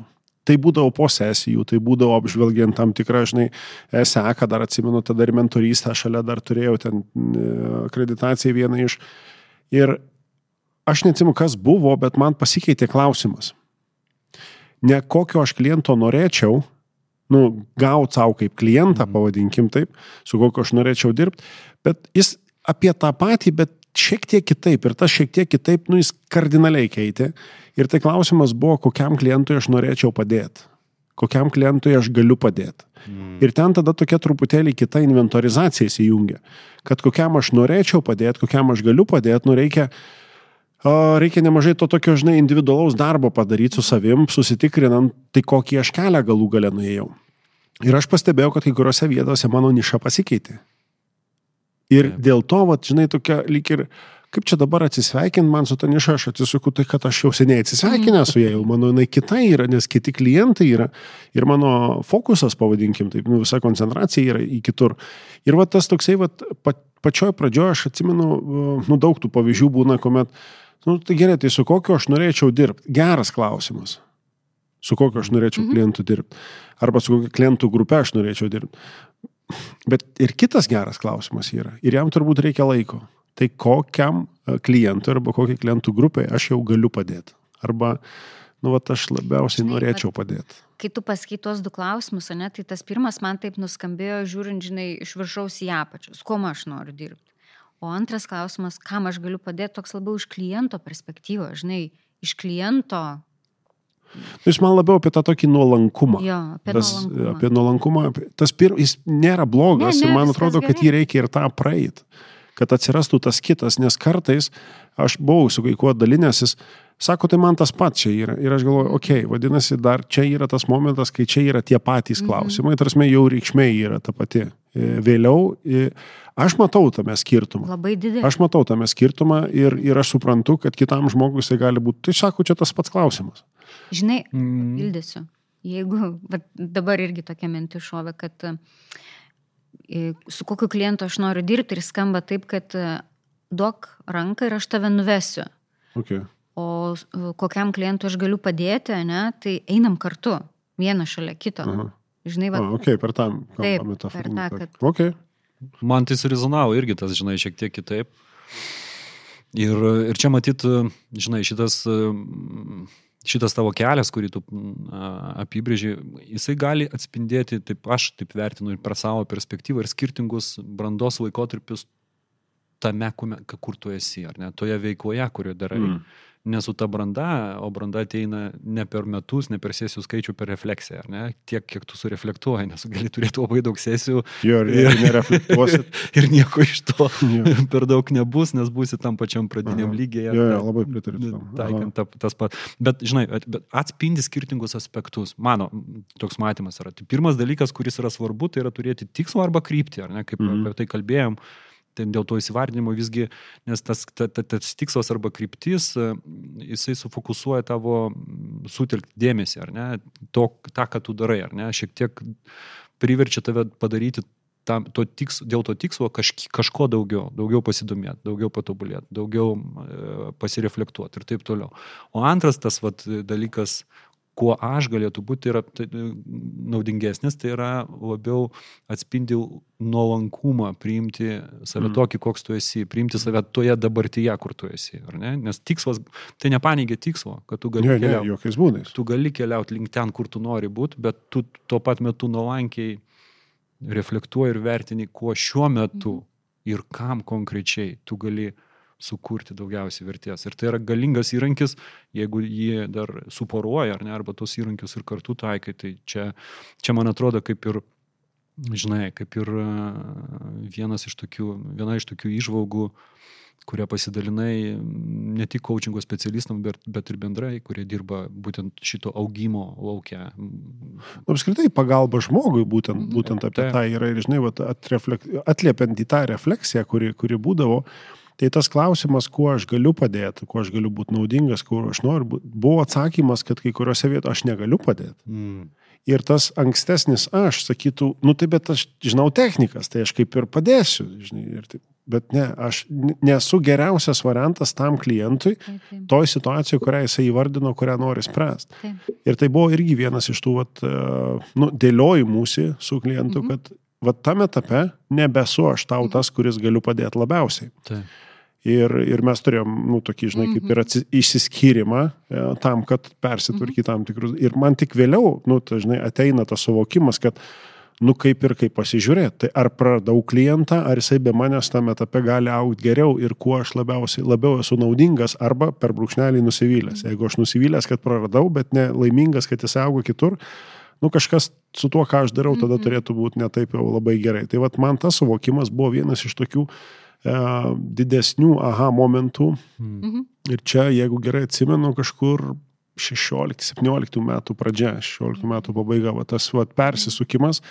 Tai būdavo po sesijų, tai būdavo apžvelgiant tam tikrą, žinai, seką, dar atsimenu, tada ir mentorystę šalia dar turėjau ten e, akreditaciją vieną iš. Ir aš neatsimu, kas buvo, bet man pasikeitė klausimas. Ne kokio aš kliento norėčiau, nu, gauti savo kaip klientą, mhm. pavadinkim taip, su kokiu aš norėčiau dirbti, bet jis apie tą patį, bet šiek tiek kitaip ir tas šiek tiek kitaip, nu, jis kardinaliai keitė. Ir tai klausimas buvo, kokiam klientui aš norėčiau padėti, kokiam klientui aš galiu padėti. Mm. Ir ten tada tokia truputėlį kita inventorizacija įsijungia, kad kokiam aš norėčiau padėti, kokiam aš galiu padėti, nu reikia, reikia nemažai to tokio, žinai, individualaus darbo padaryti su savim, susitikrinant, tai kokį aš kelią galų galę nuėjau. Ir aš pastebėjau, kad kai kuriuose vietose mano niša pasikeitė. Ir dėl to, va, žinai, tokia lyg ir, kaip čia dabar atsisveikinti man su ta niša, aš atsisuku tai, kad aš jau seniai atsisveikinęs su ja, jau mano jinai kita yra, nes kiti klientai yra ir mano fokusas, pavadinkim, taip, nu, visa koncentracija yra į kitur. Ir va tas toksai, va, pa, pačioj pradžioje aš atsimenu, nu, daug tų pavyzdžių būna, kuomet, nu, tai gerai, tai su kokiu aš norėčiau dirbti? Geras klausimas. Su kokiu aš norėčiau mhm. klientų dirbti? Arba su kokia klientų grupė aš norėčiau dirbti? Bet ir kitas geras klausimas yra, ir jam turbūt reikia laiko. Tai kokiam e, klientui arba kokiai klientų grupiai aš jau galiu padėti. Arba, nu, va, aš labiausiai žinai, norėčiau padėti. Kai tu paskaitos du klausimus, ne, tai tas pirmas man taip nuskambėjo, žiūrint, žinai, iš viršaus į apačius, kuo aš noriu dirbti. O antras klausimas, kam aš galiu padėti, toks labiau iš kliento perspektyvos, žinai, iš kliento jis man labiau apie tą tokį nuolankumą. Jo, apie tas, nuolankumą. Apie nuolankumą. Tas pir, jis nėra blogas ne, ne, ir man atrodo, kad jį reikia ir tą praeit. Kad atsirastų tas kitas, nes kartais aš buvau su kai kuo dalinęsis, sako, tai man tas pats čia yra. Ir aš galvoju, okei, okay, vadinasi, dar čia yra tas momentas, kai čia yra tie patys mhm. klausimai, mm -hmm. tarsi jau reikšmė yra ta pati. E, vėliau e, aš matau tame skirtumą. Labai didelį. Aš matau tame skirtumą ir, ir aš suprantu, kad kitam žmogui jisai gali būti, tai sako, čia tas pats klausimas. Žinai, mm. pildysiu. Jeigu dabar irgi tokia mintis šovė, kad e, su kokiu klientu aš noriu dirbti ir skamba taip, kad e, duok ranką ir aš tave nuvesiu. Okay. O kokiam klientui aš galiu padėti, ne, tai einam kartu, vienas šalia kito. Aha. Žinai, va. A, ok, per tą metaforą. Per tą, kad... Okay. Man tai surezonavo irgi tas, žinai, šiek tiek kitaip. Ir, ir čia matyt, žinai, šitas šitas tavo kelias, kurį tu apibrėži, jisai gali atspindėti, taip aš taip vertinu ir per savo perspektyvą, ir skirtingus brandos laikotarpius tame, kur tu esi, ar ne, toje veikloje, kurioje darai. Mm ne su ta branda, o branda ateina ne per metus, ne per sesijų skaičių, per refleksiją, ne? tiek, kiek tu sureflektuoji, nes gali turėti labai daug sesijų. Jo, ir, ir nereflektuosi. ir nieko iš to jo. per daug nebus, nes būsi tam pačiam pradiniam lygiai. Jo, jo, labai pritariu. Taikant ta, tas pat. Bet, žinai, atspindi skirtingus aspektus. Mano toks matymas yra. Tai pirmas dalykas, kuris yra svarbu, tai yra turėti tikslą arba kryptį, ar ne, kaip mm -hmm. apie tai kalbėjom ten dėl to įsivardinimo visgi, nes tas, ta, ta, tas tikslas arba kryptis, e, jisai sufokusuoja tavo sutelkti dėmesį, ar ne, to, tą, ką tu darai, ar ne, šiek tiek priverčia tave padaryti tam, to tiks, dėl to tikslo kaž, kažko daugiau, daugiau pasidomėti, daugiau patobulėti, daugiau e, pasireflektuoti ir taip toliau. O antras tas vat, dalykas, kuo aš galėtų būti yra tai, naudingesnis, tai yra labiau atspindi nuolankumą, priimti save mm. tokį, koks tu esi, priimti save toje dabartyje, kur tu esi. Nes tikslas, tai nepaneigia tikslo, kad tu gali ne, keliauti. Ne, jokiais būdais. Tu gali keliauti link ten, kur tu nori būti, bet tu tuo pat metu nuolankiai reflektuoji ir vertini, kuo šiuo metu mm. ir kam konkrečiai tu gali sukurti daugiausiai vertės. Ir tai yra galingas įrankis, jeigu jį dar suporuoja, ar ne, arba tos įrankius ir kartu taikai, tai čia, čia man atrodo kaip ir, žinai, kaip ir vienas iš tokių, viena iš tokių išvalgų, kurią pasidalinai ne tik coachingo specialistam, bet, bet ir bendrai, kurie dirba būtent šito augimo laukia. Apskritai pagalba žmogui būtent, būtent apie tai. tą yra ir, žinai, atliepiant į tą refleksiją, kuri, kuri būdavo, uh, Tai tas klausimas, kuo aš galiu padėti, kuo aš galiu būti naudingas, kur aš noriu būti, buvo atsakymas, kad kai kuriuose vietose aš negaliu padėti. Mm. Ir tas ankstesnis aš sakytų, nu tai bet aš žinau technikas, tai aš kaip ir padėsiu, žinai, ir taip. Bet ne, aš nesu geriausias variantas tam klientui, toj situacijoje, kurią jisai įvardino, kurią nori spręsti. Ir tai buvo irgi vienas iš tų, vat, e, nu, dėliojimųsi su klientu, mhm. kad vat tam etape nebesu aš tau mhm. tas, kuris galiu padėti labiausiai. Taip. Ir, ir mes turėjom, nu, tokį, žinai, kaip ir mhm. atsi, išsiskyrimą e, tam, kad persitvarkyti tam tikrus. Ir man tik vėliau, nu, tai, žinai, ateina tas suvokimas, kad, nu, kaip ir kaip pasižiūrėti. Tai ar praradau klientą, ar jisai be manęs tame etape gali aukti geriau ir kuo aš labiausiai, labiau esu naudingas, arba per brūkšnelį nusivylęs. Mhm. Jeigu aš nusivylęs, kad praradau, bet ne laimingas, kad jisai auga kitur, nu, kažkas su tuo, ką aš darau, tada mhm. turėtų būti netaip jau labai gerai. Tai vad man tas suvokimas buvo vienas iš tokių, didesnių aha momentų. Mhm. Ir čia, jeigu gerai atsimenu, kažkur 16-17 metų pradžia, 16 metų pabaiga, va, tas va, persisukimas,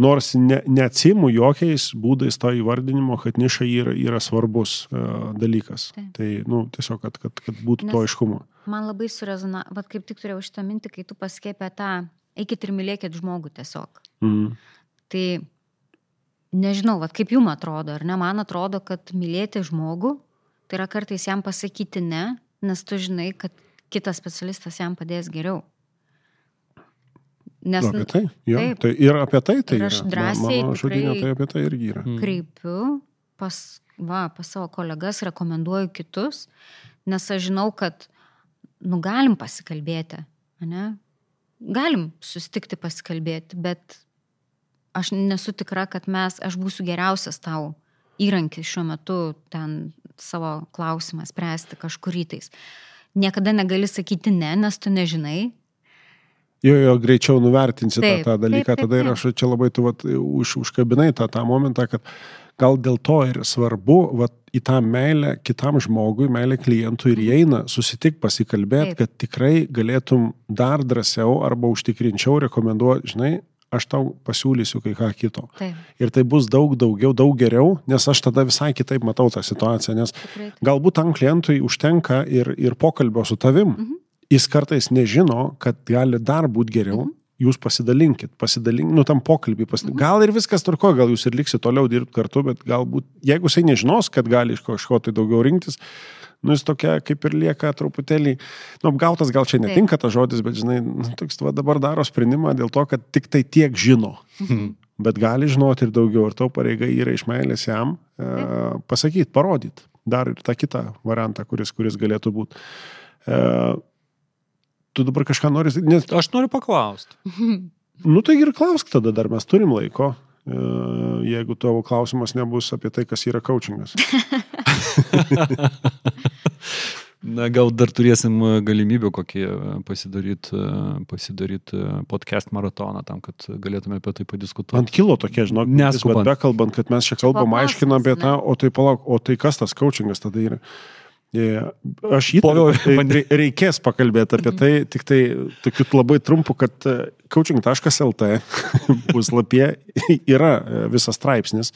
nors ne, neatsimu jokiais būdais to įvardinimo, kad niša yra, yra svarbus uh, dalykas. Taip. Tai, nu, tiesiog, kad, kad, kad būtų Nes to aiškumo. Man labai surezona, vad kaip tik turėjau šitą mintį, kai tu paskėpė tą, eikit ir mylėkit žmogų tiesiog. Mhm. Tai nežinau, vat, kaip jums atrodo, ar ne, man atrodo, kad mylėti žmogų, tai yra kartais jam pasakyti ne, nes tu žinai, kad kitas specialistas jam padės geriau. Nes, nu, apie tai, jo, taip, tai ir apie tai tai ir aš yra. drąsiai mano žodinė tai apie tai irgi yra. Mm. Kreipiu pas, va, pas savo kolegas, rekomenduoju kitus, nes aš žinau, kad nu, galim pasikalbėti, ne? galim susitikti pasikalbėti, bet aš nesu tikra, kad mes, aš būsiu geriausias tau įrankis šiuo metu ten savo klausimą spręsti kažkurytais. Niekada negali sakyti ne, nes tu nežinai. Jo, jo, greičiau nuvertinsi taip, tą, tą dalyką, taip, taip, tada ir aš čia labai tu vat, už, užkabinai tą, tą momentą, kad gal dėl to ir svarbu vat, į tą meilę kitam žmogui, meilę klientui ir įeina susitik pasikalbėti, kad tikrai galėtum dar drąsiau arba užtikrinčiau rekomenduoti, žinai, aš tau pasiūlysiu kai ką kito. Taip. Ir tai bus daug daugiau, daug geriau, nes aš tada visai kitaip matau tą situaciją, nes galbūt tam klientui užtenka ir, ir pokalbio su tavim. Mhm. Jis kartais nežino, kad gali dar būti geriau. Mhm. Jūs pasidalinkit, pasidalinkit, nu tam pokalbį, pasidalinkit. Mhm. Gal ir viskas turko, gal jūs ir liksite toliau dirbti kartu, bet galbūt, jeigu jisai nežinos, kad gali iš kažko tai daugiau rinktis, nu, jis tokia kaip ir lieka truputėlį, nu, apgautas gal čia netinka tas žodis, bet, žinai, nu, toks va, dabar daro sprendimą dėl to, kad tik tai tiek žino. Mhm. Bet gali žinoti ir daugiau, ir tau pareiga yra iš meilės jam e, pasakyti, parodyti dar ir tą kitą variantą, kuris, kuris galėtų būti. E, tu dabar kažką nori. Nes... Aš noriu paklausti. Nu tai ir klausk tada, dar mes turim laiko, jeigu tavo klausimas nebus apie tai, kas yra coachingas. Na, gal dar turėsim galimybę kokį pasidaryti pasidaryt podcast maratoną tam, kad galėtume apie tai padiskutuoti. Man kilo tokie, žinok, neskubant. Bet bekalbant, kad mes čia kalbam, aiškinam apie tą, o tai palauk, o tai kas tas coachingas tada yra? Aš įtariu, tai reikės pakalbėti apie tai, tik tai tokiu labai trumpu, kad e, coaching.lt puslapyje yra e, visas straipsnis.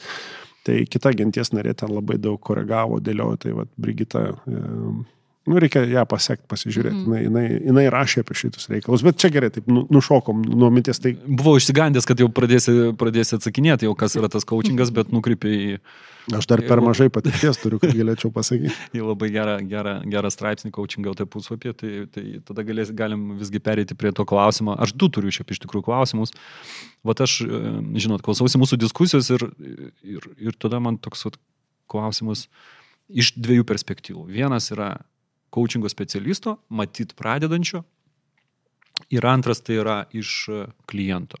Tai kita genties narė ten labai daug koregavo, dėliojo, tai vad Brigita, e, Nu, reikia ją pasiekti, pasižiūrėti. Mm. Jinai, jinai, jinai rašė apie šitus reikalus, bet čia gerai, taip nu, nušokom nuo minties. Tai... Buvau išsigandęs, kad jau pradėsi, pradėsi atsakinėti, jau kas yra tas coachingas, bet nukreipiai į... Aš dar per mažai patirties turiu, kad galėčiau pasakyti. Į labai gerą, gerą, gerą straipsnį coachingo tai puslapį, tai, tai tada galės, galim visgi perėti prie to klausimo. Aš du turiu šiaip iš tikrųjų klausimus. Vat aš, žinot, klausausi mūsų diskusijos ir, ir, ir tada man toks vat, klausimas iš dviejų perspektyvų. Vienas yra coachingo specialisto, matyt pradedančio. Ir antras tai yra iš kliento,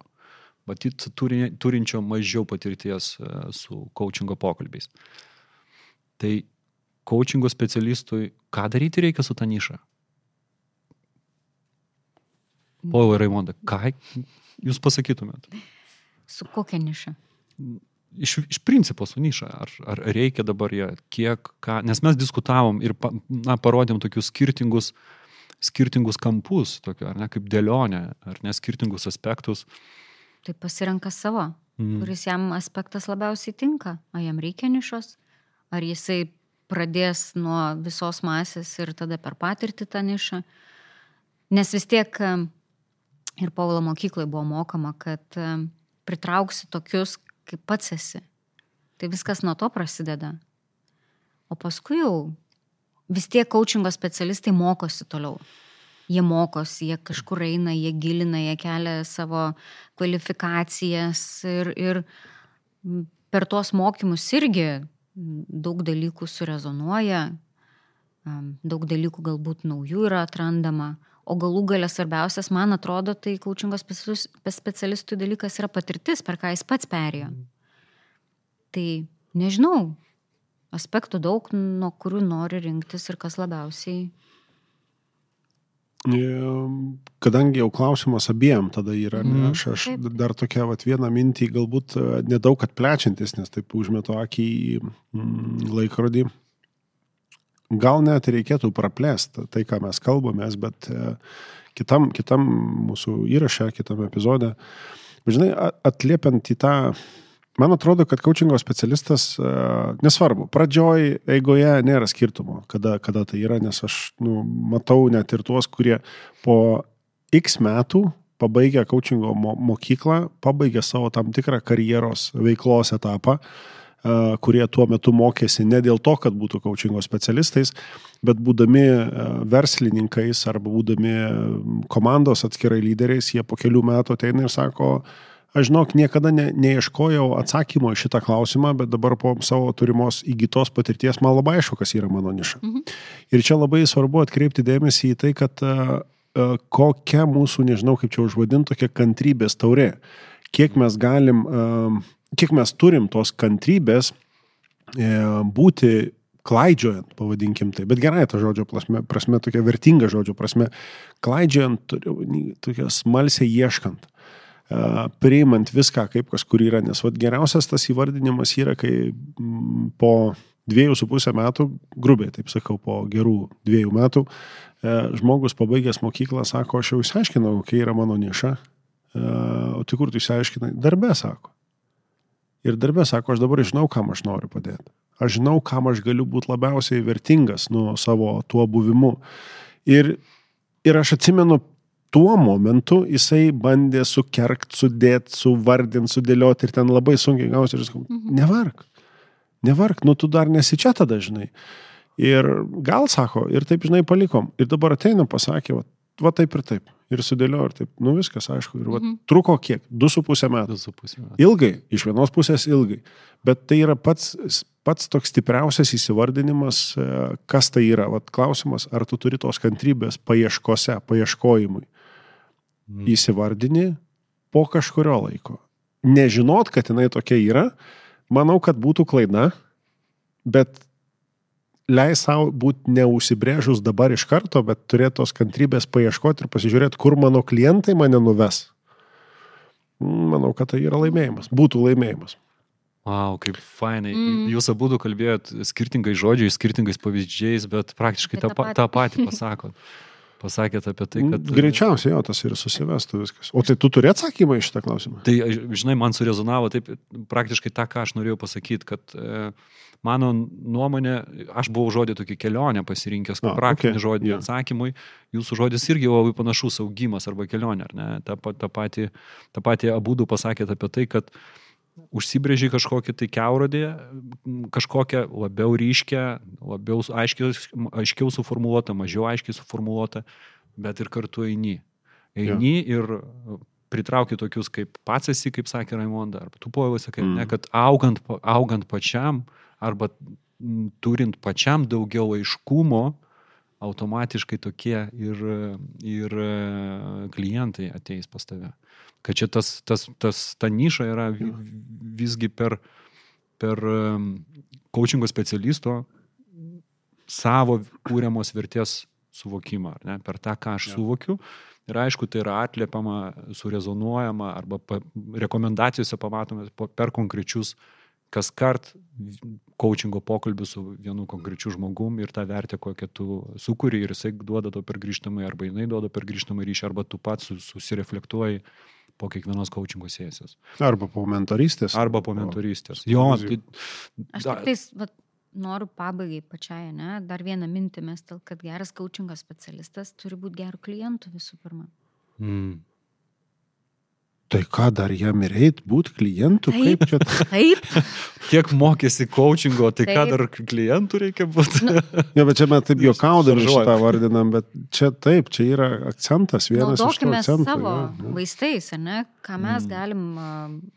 matyt turi, turinčio mažiau patirties e, su coachingo pokalbiais. Tai coachingo specialistui, ką daryti reikia su ta niša? Povilai Raimonda, ką jūs pasakytumėt? Su kokia niša? Iš, iš principo su niša, ar, ar reikia dabar ją, kiek, ką, nes mes diskutavom ir pa, na, parodėm tokius skirtingus, skirtingus kampus, tokio, ar ne, kaip dėlionė, ar ne, skirtingus aspektus. Tai pasirenka savo, mm. kuris jam aspektas labiausiai tinka, ar jam reikia nišos, ar jisai pradės nuo visos masės ir tada per patirtį tą nišą. Nes vis tiek ir Paulo mokykloje buvo mokama, kad pritrauksi tokius, kaip pats esi. Tai viskas nuo to prasideda. O paskui jau vis tiek coachingo specialistai mokosi toliau. Jie mokosi, jie kažkur eina, jie gilina, jie kelia savo kvalifikacijas ir, ir per tuos mokymus irgi daug dalykų surezonuoja, daug dalykų galbūt naujų yra atrandama, O galų galę svarbiausias, man atrodo, tai coachingo specialistų dalykas yra patirtis, per ką jis pats perėjo. Tai nežinau, aspektų daug, nuo kurių nori rinktis ir kas labiausiai. Kadangi jau klausimas abiem tada yra, ne, mhm. aš, aš Taip. dar tokia vat, vieną mintį, galbūt e, nedaug atplečiantis, nes taip užmetu akį į mm, laikrodį gal net reikėtų praplėsti tai, ką mes kalbamės, bet e, kitam, kitam mūsų įraše, kitam epizode, žinai, atliepiant į tą, man atrodo, kad coachingo specialistas, e, nesvarbu, pradžioj, eigoje nėra skirtumo, kada, kada tai yra, nes aš nu, matau net ir tuos, kurie po X metų pabaigę coachingo mokyklą, pabaigę savo tam tikrą karjeros veiklos etapą, kurie tuo metu mokėsi ne dėl to, kad būtų coachingo specialistais, bet būdami verslininkais arba būdami komandos atskirai lyderiais, jie po kelių metų ateina ir sako, aš žinok, niekada ne, neieškojau atsakymo į šitą klausimą, bet dabar po savo turimos įgytos patirties man labai aišku, kas yra mano niša. Mhm. Ir čia labai svarbu atkreipti dėmesį į tai, kad kokia mūsų, nežinau kaip čia užvadinti, tokia kantrybės taurė. Kiek mes galim kiek mes turim tos kantrybės e, būti klaidžiojant, pavadinkim tai, bet gerai ta žodžio prasme, prasme tokia vertinga žodžio prasme, klaidžiojant, tokia smalsiai ieškant, priimant viską, kaip kas kur yra, nes vat, geriausias tas įvardinimas yra, kai po dviejų su pusę metų, grubiai taip sakau, po gerų dviejų metų, e, žmogus pabaigęs mokyklą sako, aš jau išsiaiškinau, kokia yra mano niša, o tai kur tu išsiaiškinai? Darbe, sako. Ir darbė sako, aš dabar žinau, kam aš noriu padėti. Aš žinau, kam aš galiu būti labiausiai vertingas nuo savo tuo buvimu. Ir, ir aš atsimenu, tuo momentu jisai bandė sukerkt, sudėti, suvardinti, sudėlioti ir ten labai sunkiai gausi ir sakau, mhm. nevark, nevark, nu tu dar nesi čia tada, žinai. Ir gal sako, ir taip, žinai, palikom. Ir dabar ateina, pasakė, va, va taip ir taip ir sudėliojo ir taip, nu viskas aišku. Ir va, mhm. truko kiek? Du su pusę metų. Du su pusę metų. Ilgai, iš vienos pusės ilgai. Bet tai yra pats, pats toks stipriausias įsivardinimas, e, kas tai yra. Vat klausimas, ar tu turi tos kantrybės paieškose, paieškojimui. Mhm. Įsivardini po kažkurio laiko. Nežinot, kad jinai tokia yra, manau, kad būtų klaida, bet leis savo būti neužsibrėžus dabar iš karto, bet turėti tos kantrybės paieškoti ir pasižiūrėti, kur mano klientai mane nuves. Manau, kad tai yra laimėjimas. Būtų laimėjimas. Wow, kaip fainai. Mm. Jūs abu kalbėjot skirtingais žodžiais, skirtingais pavyzdžiais, bet praktiškai tą, tą patį pasakot. pasakėt apie tai, kad... Greičiausiai jo, tas ir susivestų viskas. O tai tu turi atsakymą į šitą klausimą? Tai, žinai, man surezonavo taip praktiškai tą, ką aš norėjau pasakyti, kad e, mano nuomonė, aš buvau žodį tokį kelionę pasirinkęs, kaip praktinį okay. žodį yeah. atsakymui, jūsų žodis irgi labai panašus augimas arba kelionė, ar ne? Ta, ta, pati, ta pati abu du pasakėte apie tai, kad užsibrėži kažkokį tai keurodį, kažkokią labiau ryškę, labiau aiškiau, aiškiau suformuoluotą, mažiau aiškiai suformuoluotą, bet ir kartu eini. Eini ja. ir pritrauki tokius kaip pats esi, kaip sakė Raimonda, arba tu povilas sakai, mm. ne, kad augant, augant pačiam, arba turint pačiam daugiau aiškumo, automatiškai tokie ir, ir klientai ateis pas tave. Kad čia tas, tas, tas, ta niša yra visgi per, per coachingo specialisto savo kūriamos vertės suvokimą, ne, per tą, ką aš suvokiu. Ir aišku, tai yra atliepiama, surezonuojama arba pa, rekomendacijose pamatome per konkrečius kas kart coachingo pokalbių su vienu konkrečiu žmogum ir tą vertę, kokią tu sukūri ir jisai duoda to per grįžtamą, arba jinai duoda per grįžtamą ryšį, arba tu pats susireflektuoji po kiekvienos coachingo sesijos. Arba po mentorystės. Arba po mentorystės. Jo, tai... Aš tik tais, vat, noriu pabaigai pačiai, ne, dar vieną mintį mestel, kad geras coachingo specialistas turi būti gerų klientų visų pirma. Mm. Tai ką dar jam ir eit, būti klientų? Taip. Kaip čia? Taip. Kiek mokėsi coachingo, tai taip. ką dar klientų reikia būti? Nu. ja, bet čia mes taip juokaudami šitą vardinam, bet čia taip, čia yra akcentas vienas Naudokime iš tų akcentų. savo ja, ja. vaistais, ne? Ką mes mm. galim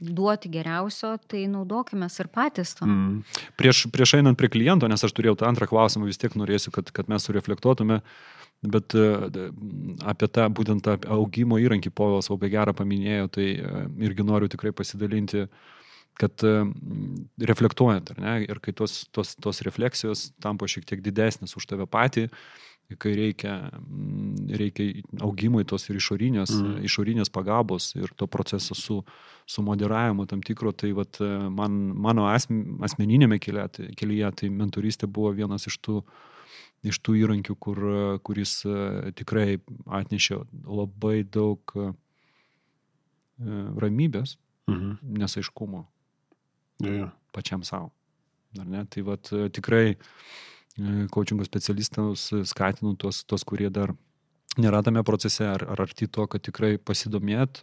duoti geriausio, tai naudokime ir patys to. Mm. Prieš, prieš einant prie kliento, nes aš turėjau tą antrą klausimą, vis tiek norėsiu, kad, kad mes sureflektuotume. Bet e, apie tą būtent tą augimo įrankį Povilas labai gerą paminėjo, tai e, irgi noriu tikrai pasidalinti, kad e, reflektuojant, ne, ir kai tos, tos, tos refleksijos tampa šiek tiek didesnės už tave patį, kai reikia, reikia augimui tos ir išorinės, mm. išorinės pagalbos ir to proceso su, su moderavimu tam tikro, tai vat, man, mano asmeninėme kelyje, kelyje tai mentoristė buvo vienas iš tų uh, iš tų įrankių, kur, kuris e, tikrai atnešė labai daug e, ramybės, mhm. nesaiškumo ja, ja. pačiam savo. Ar ne? Tai vat, e, tikrai coachingo specialistams skatinu tos, tos, kurie dar nėra tame procese ar, ar arti to, kad tikrai pasidomėt,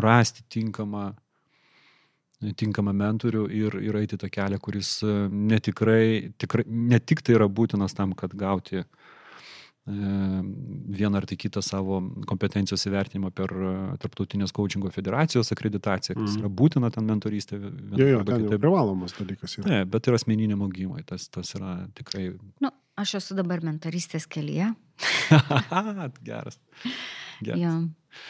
rasti tinkamą tinkamą mentorių ir, ir eiti tą kelią, kuris e, netikrai, tikrai, ne tik tai yra būtinas tam, kad gauti e, vieną ar tai kitą savo kompetencijos įvertinimą per e, Tarptautinės coachingo federacijos akreditaciją, kas mm. yra būtina ten mentorystė. Jo, jo, ten jau privalomas dalykas yra. Ne, bet ir asmeniniam augimui, tas, tas yra tikrai. Nu, aš esu dabar mentorystės kelyje. Geras. Geras. Jo,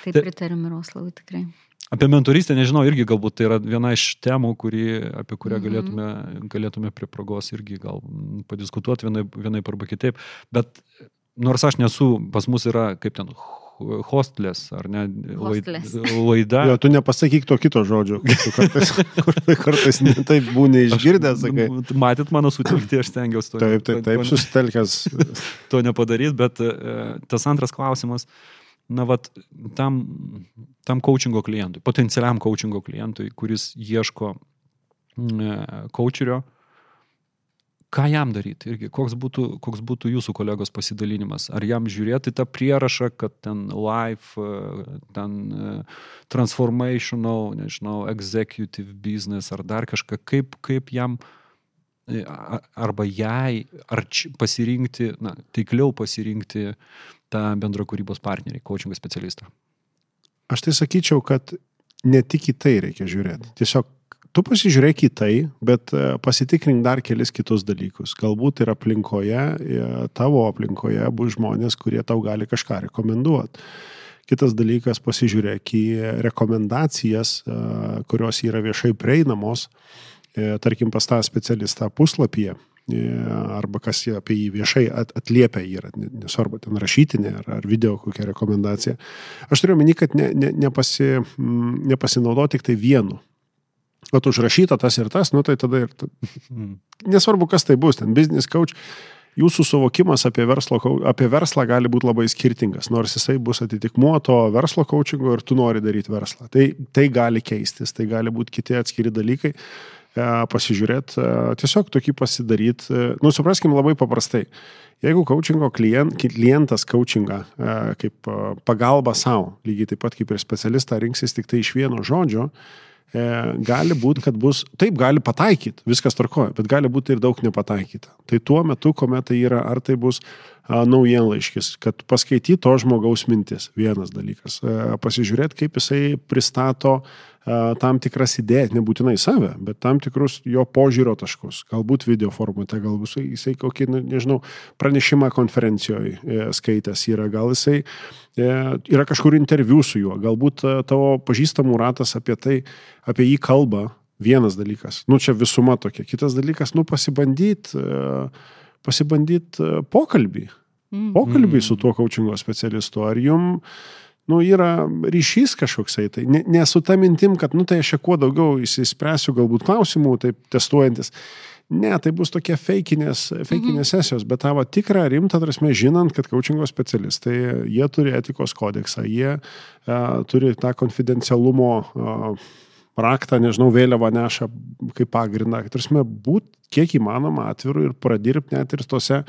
taip pritariu Miroslavui tikrai. Apie mentorystę, nežinau, irgi galbūt tai yra viena iš temų, kuri, apie kurią mhm. galėtume, galėtume prie progos irgi gal padiskutuoti vienai, vienai arba kitaip. Bet nors aš nesu, pas mus yra, kaip ten, hostlės, ar ne, Hostlės. laida. Jo, tu nepasakyk to kito žodžio, tu kartais, kartais taip būni išgirdęs, sakai. Matyt, mano sutikti, aš stengiausi to. Taip, taip, taip, susitelkęs. To nepadaryti, bet e, tas antras klausimas, na, vat, tam, tam coachingo klientui, potencialiam coachingo klientui, kuris ieško coacherio, mm, ką jam daryti irgi, koks būtų, koks būtų jūsų kolegos pasidalinimas. Ar jam žiūrėti tą prierašą, kad ten life, ten e, transformational, nežinau, executive business ar dar kažką, kaip, kaip jam e, arba jai, ar pasirinkti, na, taikliau pasirinkti tą bendro kūrybos partnerį, coachingo specialistą? Aš tai sakyčiau, kad ne tik į tai reikia žiūrėti. Tiesiog tu pasižiūrėk į tai, bet e, pasitikrink dar kelis kitus dalykus. Galbūt ir aplinkoje, e, tavo aplinkoje bus žmonės, kurie tau gali kažką rekomenduoti. Kitas dalykas, pasižiūrėk į rekomendacijas, e, kurios yra viešai prieinamos, tarkim pas tą specialistą puslapyje arba kas apie jį viešai atliepia yra, nesvarbu, ten rašytinė ar, ar video kokia rekomendacija. Aš turiu meni, kad ne, ne, nepasi, nepasinaudoti tik tai vienu. Vat užrašyta tas ir tas, nu tai tada ir... Ta, nesvarbu, kas tai bus, ten business coach. jūsų suvokimas apie, verslo, apie verslą gali būti labai skirtingas, nors jisai bus atitikmuo to verslo coachingo ir tu nori daryti verslą. Tai, tai gali keistis, tai gali būti kiti atskiri dalykai, e, pasižiūrėti, tiesiog tokį pasidaryti, nu, supraskim labai paprastai. Jeigu coachingo klient, klientas coachingą e, kaip e, pagalba savo, lygiai taip pat kaip ir specialistą rinksis tik tai iš vieno žodžio, e, gali būti, kad bus, taip gali pataikyti, viskas tarkoja, bet gali būti ir daug nepataikyta. Tai tuo metu, kuomet tai yra, ar tai bus naujienlaiškis, kad paskaityti to žmogaus mintis, vienas dalykas, e, pasižiūrėti, kaip jisai pristato a, tam tikras idėjas, nebūtinai save, bet tam tikrus jo požiūrio taškus, galbūt video formate, galbūt jisai, kokį, ne- nežinau, pranešimą konferencijoje e, skaitęs yra, gal jisai e, yra kažkur interviu su juo, galbūt e, tavo pažįstamų ratas apie tai, apie jį kalba, vienas dalykas. Nu, čia visuma tokia. Kitas dalykas, nu, pasibandyti pasibandyt pokalbį. Mm. Pokalbį su tuo coachingo specialistu. Ar jum nu, yra ryšys kažkoksai. Tai ne, ne ta mintim, kad, nu, tai aš čia kuo daugiau įsispręsiu galbūt klausimų, taip testuojantis. Ne, tai bus tokie feikinės, feikinės mhm. sesijos, bet tavo tikrą rimtą prasme, žinant, kad coachingo specialistai, jie turi etikos kodeksą, jie uh, turi tą konfidencialumo uh, raktą, nežinau, vėliavą neša kaip pagrindą. Tarsi būt kiek įmanoma atviru ir pradirbti net ir tose e,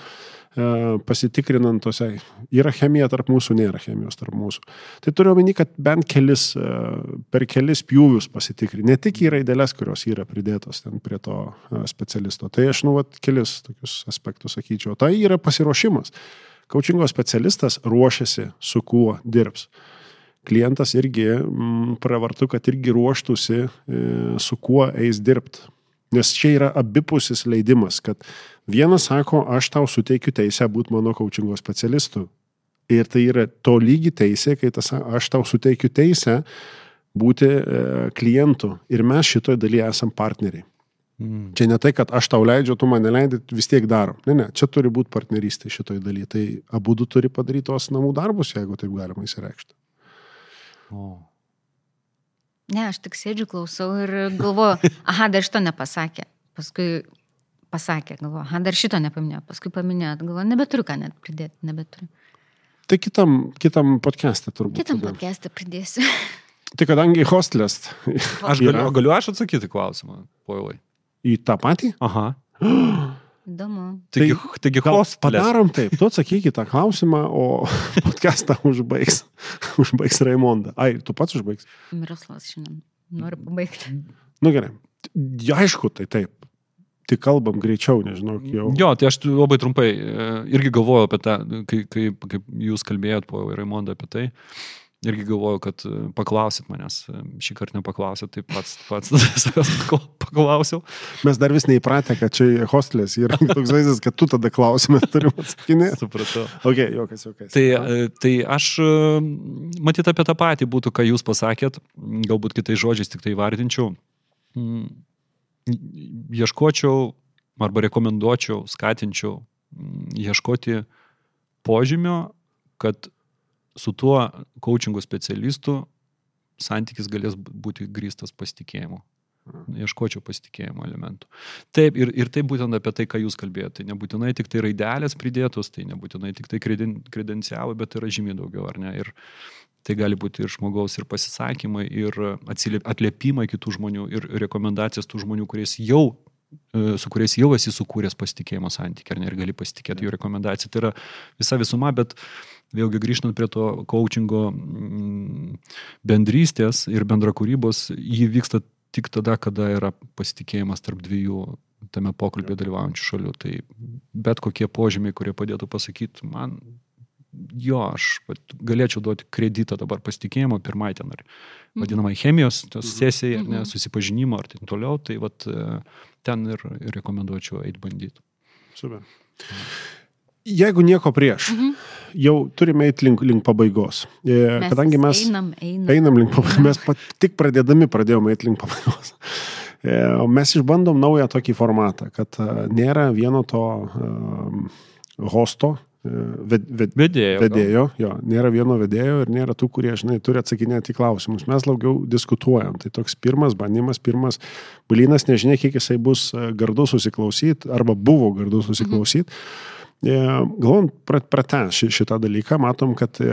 pasitikrinant tose. Yra chemija tarp mūsų, nėra chemijos tarp mūsų. Tai turiu omeny, kad bent kelis, e, per kelis pjūvius pasitikrinti. Ne tik į raidelės, kurios yra pridėtos ten prie to e, specialisto. Tai aš, nu, vat, kelis tokius aspektus sakyčiau. Tai yra pasiruošimas. Kaučingo specialistas ruošiasi, su kuo dirbs klientas irgi mm, pravartu, kad irgi ruoštųsi, e, su kuo eis dirbti. Nes čia yra abipusis leidimas, kad vienas sako, aš tau suteikiu teisę būti mano coachingo specialistu. Ir tai yra to lygi teisė, kai tas, aš tau suteikiu teisę būti e, klientu. Ir mes šitoje dalyje esam partneriai. Mm. Čia ne tai, kad aš tau leidžiu, tu mane leidai, vis tiek darom. Ne, ne, čia turi būti partnerystė šitoje dalyje. Tai abu du turi padaryti tos namų darbus, jeigu taip galima įsireikšti. O. Ne, aš tik sėdžiu, klausau ir galvoju, aha, dar šito nepasakė. Paskui pasakė, galvoju, aha, dar šito nepaminėjo. Paskui paminėjo, galvoju, nebeturiu ką net pridėti, nebeturiu. Tai kitam, kitam podcast'e turbūt. Kitam podcast'e pridėsiu. Tai kadangi hostelės Aš galiu, galiu aš atsakyti klausimą, poilai. į tą patį, Aha. Įdomu. Taigi, Tai taigi gal hostelės. padarom taip, tu atsakyk į tą klausimą, o podcast'ą užbaigs, užbaigs Raimonda. Ai, tu pats užbaigs. Miroslavas šiandien noriu pabaigti. Nu gerai. Ja, aišku, tai taip. Tik kalbam greičiau, nežinau, jau. Jo, tai aš labai trumpai e, irgi galvojau apie tą, kai, kai, kaip jūs kalbėjot po Raimondą apie tai. Irgi galvoju, kad e, paklausit manęs. E, Šį kartą nepaklausėt, tai pats, pats savęs pakla- paklausiau. Mes dar vis neįpratę, kad čia hostelės yra toks vaizdas, kad tu tada klausimą turim atsakinėti. Supratau. Ok, jokas, jokas. Tai, tai aš, matyt, apie tą patį būtų, ką jūs pasakėt, galbūt kitais žodžiais tik tai vardinčiau. Ieškočiau arba rekomenduočiau, skatinčiau mm, ieškoti požymio, kad su tuo coachingo specialistu santykis galės būti grįstas pasitikėjimu. Ieškočiau pasitikėjimo elementų. Taip, ir, ir tai būtent apie tai, ką jūs kalbėjote. Tai nebūtinai tik tai raidelės pridėtos, tai nebūtinai tik tai kreden, kredencialai, bet yra žymiai daugiau, ar ne? Ir tai gali būti ir žmogaus, ir pasisakymai, ir atliepimai kitų žmonių, ir rekomendacijos tų žmonių, kuriais jau e, su kuriais jau esi sukūręs pasitikėjimo santykį, ar ne, ir gali pasitikėti jų rekomendaciją. Tai yra visa visuma, bet vėlgi grįžtant prie to coachingo mm, bendrystės ir bendrakūrybos, jį vyksta tik tada, kada yra pasitikėjimas tarp dviejų tame pokalbėje dalyvaujančių šalių. Tai bet kokie požymiai, kurie padėtų pasakyti, man jo, aš vat, galėčiau duoti kreditą dabar pasitikėjimo pirmai ten ar vadinamai chemijos tos sesijai, ar ne, Mhm. susipažinimo ar taip toliau, tai vat, e, ten ir, ir rekomenduočiau eiti bandyti. Super. Jeigu nieko prieš, Mhm. jau turime eiti link, link pabaigos. E, Mes Kadangi mes einam, einam. einam link pabaigos, mes pat, tik pradėdami pradėjome eiti link pabaigos. E, o Mes išbandom naują tokį formatą, kad nėra vieno to hosto, ved, ved, Vedėjo. vedėjo, jo, nėra vieno vedėjo ir nėra tų, kurie, žinai, turi atsakinėti klausimus. Mes daugiau diskutuojam. Tai toks pirmas bandymas, pirmas blynas, nežinia, kiek jisai bus e, gardus susiklausyti, arba buvo gardus susiklausyti. e, galvom pratęs šitą dalyką, matom, kad e,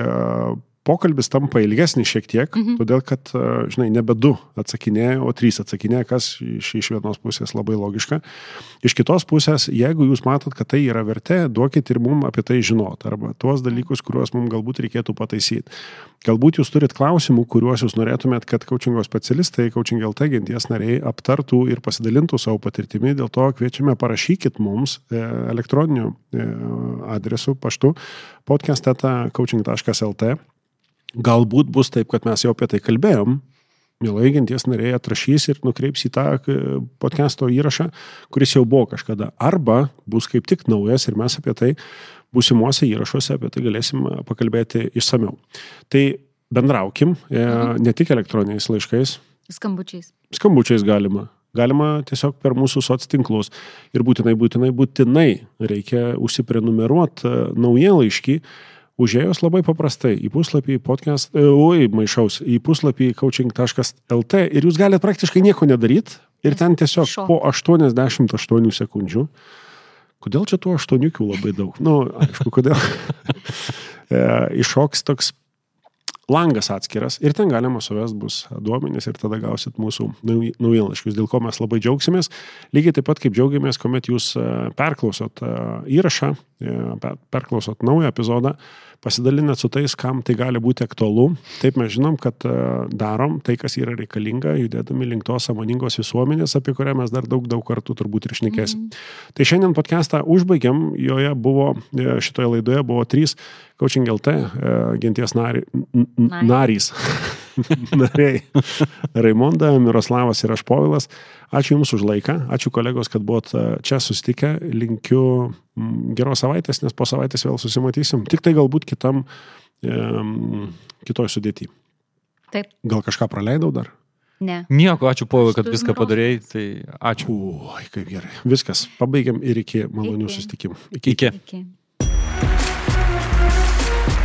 pokalbis tampa ilgesnis šiek tiek, mhm. todėl kad, e, žinai, nebe du atsakinėja, o trys atsakinėja, kas iš, iš vienos pusės labai logiška. Iš kitos pusės, jeigu jūs matot, kad tai yra vertė, duokit ir mums apie tai žinot, arba tuos dalykus, kuriuos mums galbūt reikėtų pataisyti. Galbūt jūs turit klausimų, kuriuos jūs norėtumėt, kad coachingo specialistai, coaching LT genties nariai aptartų ir pasidalintų savo patirtimi, dėl to kviečiame parašykit mums e, elektroniniu e, adresu paštu podcast.coaching.lt Galbūt bus taip, kad mes jau apie tai kalbėjom, mielai genties nariai atrašys ir nukreips į tą e, podcast'o įrašą, kuris jau buvo kažkada. Arba bus kaip tik naujas ir mes apie tai būsimuose įrašuose apie tai galėsim e, pakalbėti išsameu. Tai bendraukim, e, mhm. ne tik elektroniniais laiškais. Skambučiais. Skambučiais galima. Galima tiesiog per mūsų soc tinklus. Ir būtinai, būtinai, būtinai reikia užsiprenumeruoti naują laiškį Užėjus labai paprastai į puslapį podcast, e, oi, maišaus, į puslapį coaching.lt ir jūs galite praktiškai nieko nedaryti ir ten tiesiog Šo. po 88 sekundžių. Kodėl čia tų aštuoniukių labai daug? Na, nu, aišku, kodėl. E, iššoks toks langas atskiras ir ten galima suvest bus duomenys ir tada gausit mūsų naujienlaiškius, dėl ko mes labai džiaugsimės. Lygiai taip pat kaip džiaugiamės, kuomet jūs e, perklausot įrašą, perklausot naują epizodą pasidalinat su tais, kam tai gali būti aktualu. Taip mes žinom, kad e, darom tai, kas yra reikalinga, judėdami link tos samoningos visuomenės, apie kurią mes dar daug, daug kartų turbūt ir šnekėsim. Mm. Tai šiandien podcastą užbaigiam, joje buvo, e, šitoje laidoje buvo trys Coaching LT e, genties narys. nariai. Raimonda, Miroslavas ir aš Povilas. Ačiū Jums už laiką, ačiū kolegos, kad buvot e, čia susitikę. Linkiu geros savaitės, nes po savaitės vėl susimatysim. Tik tai galbūt kitam, e, kitoj sudėti. Taip. Gal kažką praleidau dar? Ne. Nieko, ačiū Povilai, kad viską padarėjai, tai ačiū. Oi, kaip gerai. Viskas, pabaigiam ir iki malonių susitikimų. Iki. iki. iki.